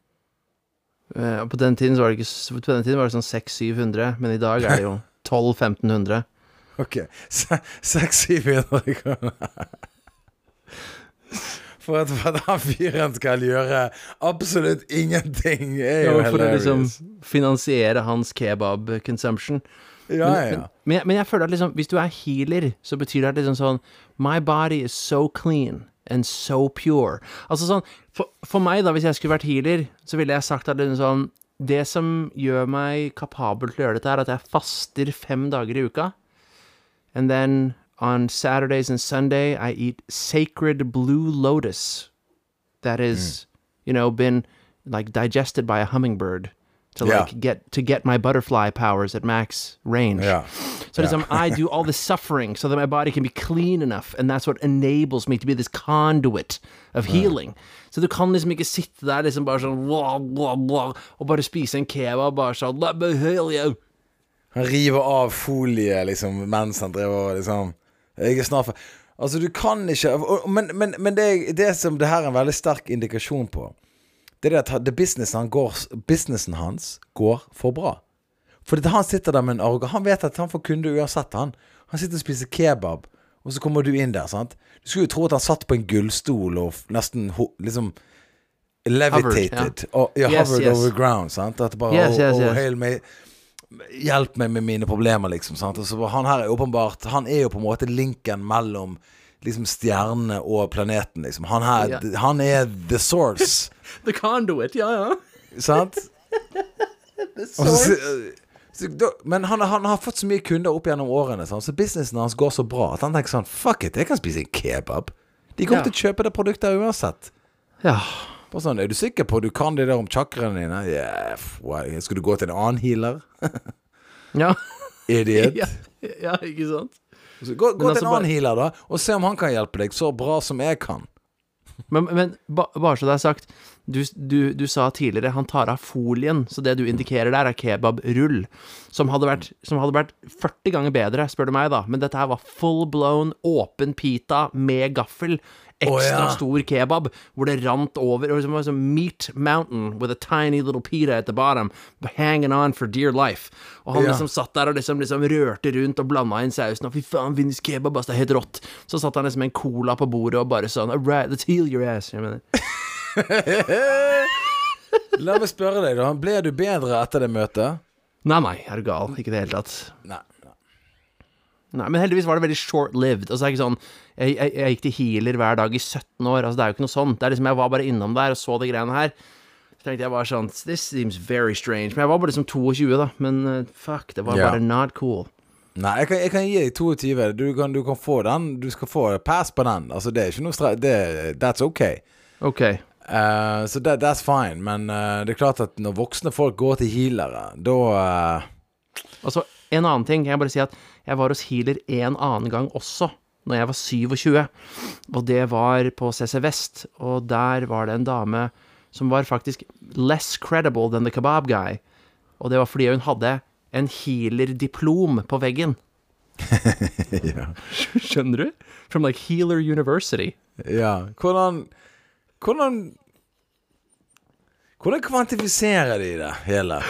[SPEAKER 2] Uh, på den tiden var det ikke På den tiden var det sånn 600-700, men i dag er det jo 1200-1500.
[SPEAKER 1] Ok. 600-700 kroner. For at, for at han fyren skal gjøre absolutt ingenting, er jo
[SPEAKER 2] ja, For å liksom
[SPEAKER 1] hilarious.
[SPEAKER 2] finansiere hans kebab consumption.
[SPEAKER 1] Ja,
[SPEAKER 2] men,
[SPEAKER 1] ja.
[SPEAKER 2] Men, men, jeg- men jeg føler at liksom, hvis du er healer, så betyr det at liksom sånn My body is so clean and so pure. Altså sånn For, for meg, da, hvis jeg skulle vært healer, så ville jeg sagt at liksom sånn Det som gjør meg kapabel til å gjøre dette, er at jeg faster fem dager i uka. And then on Saturdays and Sunday, I eat sacred blue lotus that is, you know, been like digested by a hummingbird to
[SPEAKER 1] Yeah.
[SPEAKER 2] like get to get my butterfly powers at max range.
[SPEAKER 1] Ja.
[SPEAKER 2] So it's, um, I do all the suffering so that my body can be clean enough, and that's what enables me to be this conduit of healing. Så du kan liksom ikke sitte der liksom bare sånn blah, blah, blah, og bare spise en kebab bare sånn Let me heal you.
[SPEAKER 1] Han river av folie liksom mens han driver og liksom Jeg er snart Altså, du kan ikke Men, men, men det, det som det her er en veldig sterk indikasjon på, det er at businessen, han går, businessen hans går for bra. For han sitter der med en arrogant Han vet at han får kunde uansett, han. Han sitter og spiser kebab, og så kommer du inn der, sant. Du skulle jo tro at han satt på en gullstol og nesten liksom Levitated. Og, ja,
[SPEAKER 2] Yes,
[SPEAKER 1] hovered
[SPEAKER 2] yes.
[SPEAKER 1] over ground, sant. At bare
[SPEAKER 2] Yes, yes,
[SPEAKER 1] oh, oh,
[SPEAKER 2] yes.
[SPEAKER 1] Hjelp meg med mine problemer, liksom. Sant? Og så han her er åpenbart Han er jo på en måte linken mellom liksom stjernene og planeten, liksom. Han her
[SPEAKER 2] Ja.
[SPEAKER 1] Han er the source,
[SPEAKER 2] The conduit, ja, ja.
[SPEAKER 1] sant? Så, da, men han, han har fått så mye kunder opp gjennom årene, sant? så businessen hans går så bra at han tenker sånn Fuck it, jeg kan spise en kebab. De kommer
[SPEAKER 2] Ja.
[SPEAKER 1] til å kjøpe det produktet uansett.
[SPEAKER 2] Ja.
[SPEAKER 1] Bare sånn, Er du sikker på du kan det der om chakraene dine? Yeah, Skal du gå til en annen healer?
[SPEAKER 2] Ja.
[SPEAKER 1] Idiot.
[SPEAKER 2] ja. ja, ikke sant?
[SPEAKER 1] Så gå gå til
[SPEAKER 2] altså
[SPEAKER 1] en annen
[SPEAKER 2] bare-
[SPEAKER 1] healer, da, og se om han kan hjelpe deg så bra som jeg kan.
[SPEAKER 2] Men, men ba, bare så det er sagt, du, du, du sa tidligere han tar av folien, så det du indikerer der, er kebabrull. Som hadde, vært, som hadde vært 40 ganger bedre, spør du meg, da. Men dette her var full blown, åpen pita med gaffel. Ekstra
[SPEAKER 1] oh,
[SPEAKER 2] stor kebab, hvor det rant over. Og det var som Meat Mountain with a tiny little pita at the bottom, hanging on for dear life. Og han liksom satt der og liksom, liksom rørte rundt og blanda inn sausen. Og fy faen, Vinnies kebab, ass, det er helt rått. Så satt han liksom med en cola på bordet og bare sånn All right, let's heal your ass. Jeg mener.
[SPEAKER 1] La meg spørre deg, da. Ble du bedre etter det møtet?
[SPEAKER 2] Nei, nei, er du gal? Ikke i det hele tatt.
[SPEAKER 1] Nei. Nei.
[SPEAKER 2] Men heldigvis var det veldig short-lived. Altså, det er ikke sånn jeg, jeg, jeg gikk til healer hver dag i 17 år. Altså, det er jo ikke noe sånt. Det er liksom, Jeg var bare innom der og så de greiene her. Så tenkte jeg bare sånn This seems very strange. Men jeg var bare liksom 22, da. Men uh, fuck, det var
[SPEAKER 1] yeah.
[SPEAKER 2] bare not cool.
[SPEAKER 1] Nei, jeg kan, jeg kan gi deg 22. Du kan, du kan få den. Du skal få pass på den. Altså, det er ikke noe stre... Det, that's ok.
[SPEAKER 2] okay.
[SPEAKER 1] Uh, så that, that's fine. Men uh, det er klart at når voksne folk går til healere, da
[SPEAKER 2] Altså, en annen ting. Kan Jeg bare si at jeg var hos healer en annen gang også, når jeg var 27. Og det var på CC Vest, og der var det en dame som var faktisk less credible than the kebab guy. Og det var fordi hun hadde en healer-diplom på veggen.
[SPEAKER 1] ja.
[SPEAKER 2] Skjønner du? From like Healer University.
[SPEAKER 1] ja. Hvordan Hvordan Hvordan kvantifiserer de det hele?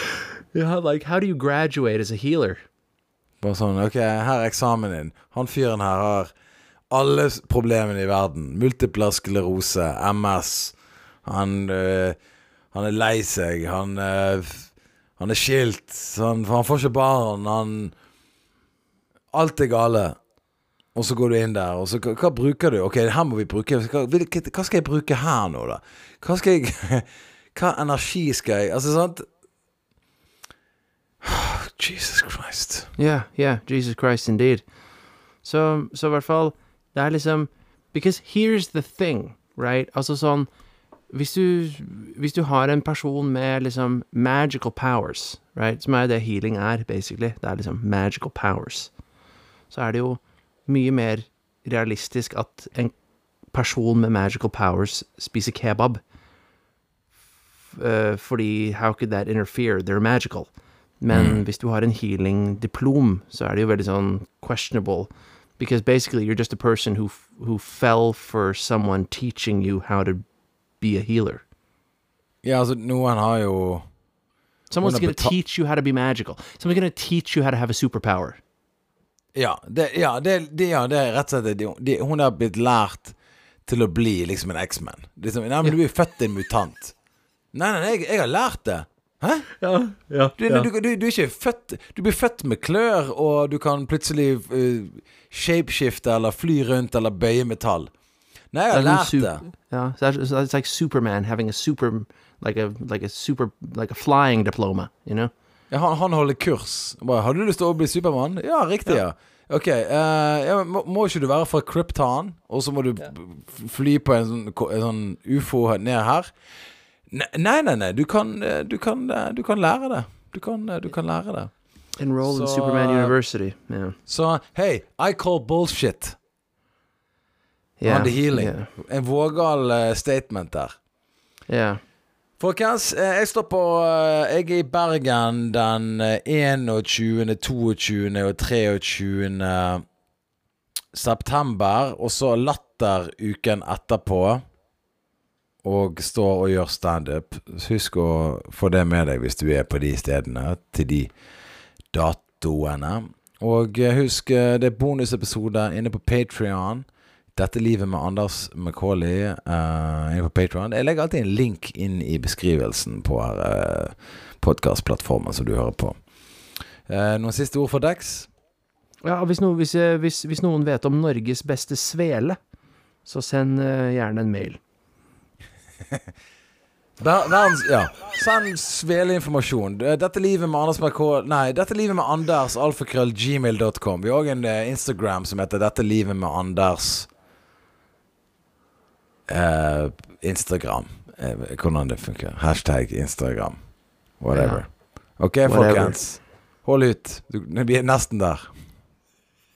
[SPEAKER 2] Ja, like, how do you graduate as a healer?
[SPEAKER 1] Bare sånn Ok, her er eksamen din. Han fyren her har alle problemene i verden. Multipler sklerose, MS. Han øh, Han er lei seg. Han øh, Han er skilt. Han, han får ikke barn. Han Alt er gale. Og så går du inn der, og så hva, hva bruker du? Ok, her må vi bruke hva, hva skal jeg bruke her nå, da? Hva skal jeg Hva energi skal jeg Altså, sant Jesus Christ.
[SPEAKER 2] Yeah, yeah, Jesus Christ indeed. Så, så i hvert fall, det er liksom Because here's the thing, right? Altså sånn Hvis du, hvis du har en person med liksom magical powers, right, som er det healing er, basically, det er liksom magical powers, så er det jo mye mer realistisk at en person med magical powers spiser kebab. Eh, fordi how could that interfere? They're magical. Men hvis du har en healing-diplom, så er det jo veldig sånn questionable. Because basically you're just a person who who fell for someone teaching you how to be a healer.
[SPEAKER 1] Ja, altså, noen har jo
[SPEAKER 2] Someone's
[SPEAKER 1] beta-
[SPEAKER 2] teach you how to be magical. Someone's gonna teach you how to have a superpower.
[SPEAKER 1] Ja, det, ja, det, det, ja, det er rett og slett det, Hun har blitt lært til å bli liksom en X-Man. Liksom, nei, men du er født en mutant. Nei, nei, jeg, jeg har lært det. Hæ?
[SPEAKER 2] Ja, ja,
[SPEAKER 1] Du, du, du, du er ikke født Du blir født med klør, og du kan plutselig uh, shapeshifte eller fly rundt eller bøye metall. Nei, jeg har lært det.
[SPEAKER 2] Yeah, so that's like Superman having a super, like a like a super, like a flying diploma. You know?
[SPEAKER 1] Ja, han, han holder kurs. Bare, har du lyst til å bli Supermann? Ja, riktig, ja. Ok, uh, ja, må, må ikke du være fra Krypton, og så må du fly på en sånn, en sånn ufo ned her? Ne- Nei, nei, nei. Du kan, eh, du kan, eh, du kan lære det. Du kan, eh, du kan lære det.
[SPEAKER 2] Enroll in Superman University. Yeah.
[SPEAKER 1] Så hey, I call bullshit
[SPEAKER 2] Yeah.
[SPEAKER 1] on the healing.
[SPEAKER 2] Yeah.
[SPEAKER 1] En vågal statement der.
[SPEAKER 2] yeah.
[SPEAKER 1] Folkens, jeg står på Jeg er i Bergen den eh, 21., 22. og 23. september. Og så Latter uken etterpå. Og står og gjør standup. Husk å få det med deg hvis du er på de stedene. Til de datoene. Og eh, husk, eh, det er bonusepisoder inne på Patrion. Dette livet med Anders Macauley uh, inne på Patreon. Jeg legger alltid en link inn i beskrivelsen på uh, podkastplattformen som du hører på. Uh, noen siste ord for Dex?
[SPEAKER 2] Ja, hvis, no, hvis, eh, hvis, hvis noen vet om Norges beste svele, så send uh, gjerne en mail.
[SPEAKER 1] Ver, verdens, ja. Send sveleinformasjon. Eh, Dette livet med Anders Macauley Nei, dette livet med Anders alfakrøllgmail.com. Vi har òg en eh, Instagram som heter Dette livet med Anders eh, Instagram. Eh, hvordan det funker. Hashtag Instagram. Whatever. Ok,
[SPEAKER 2] Whatever.
[SPEAKER 1] folkens. Hold ut. Du, vi er nesten der.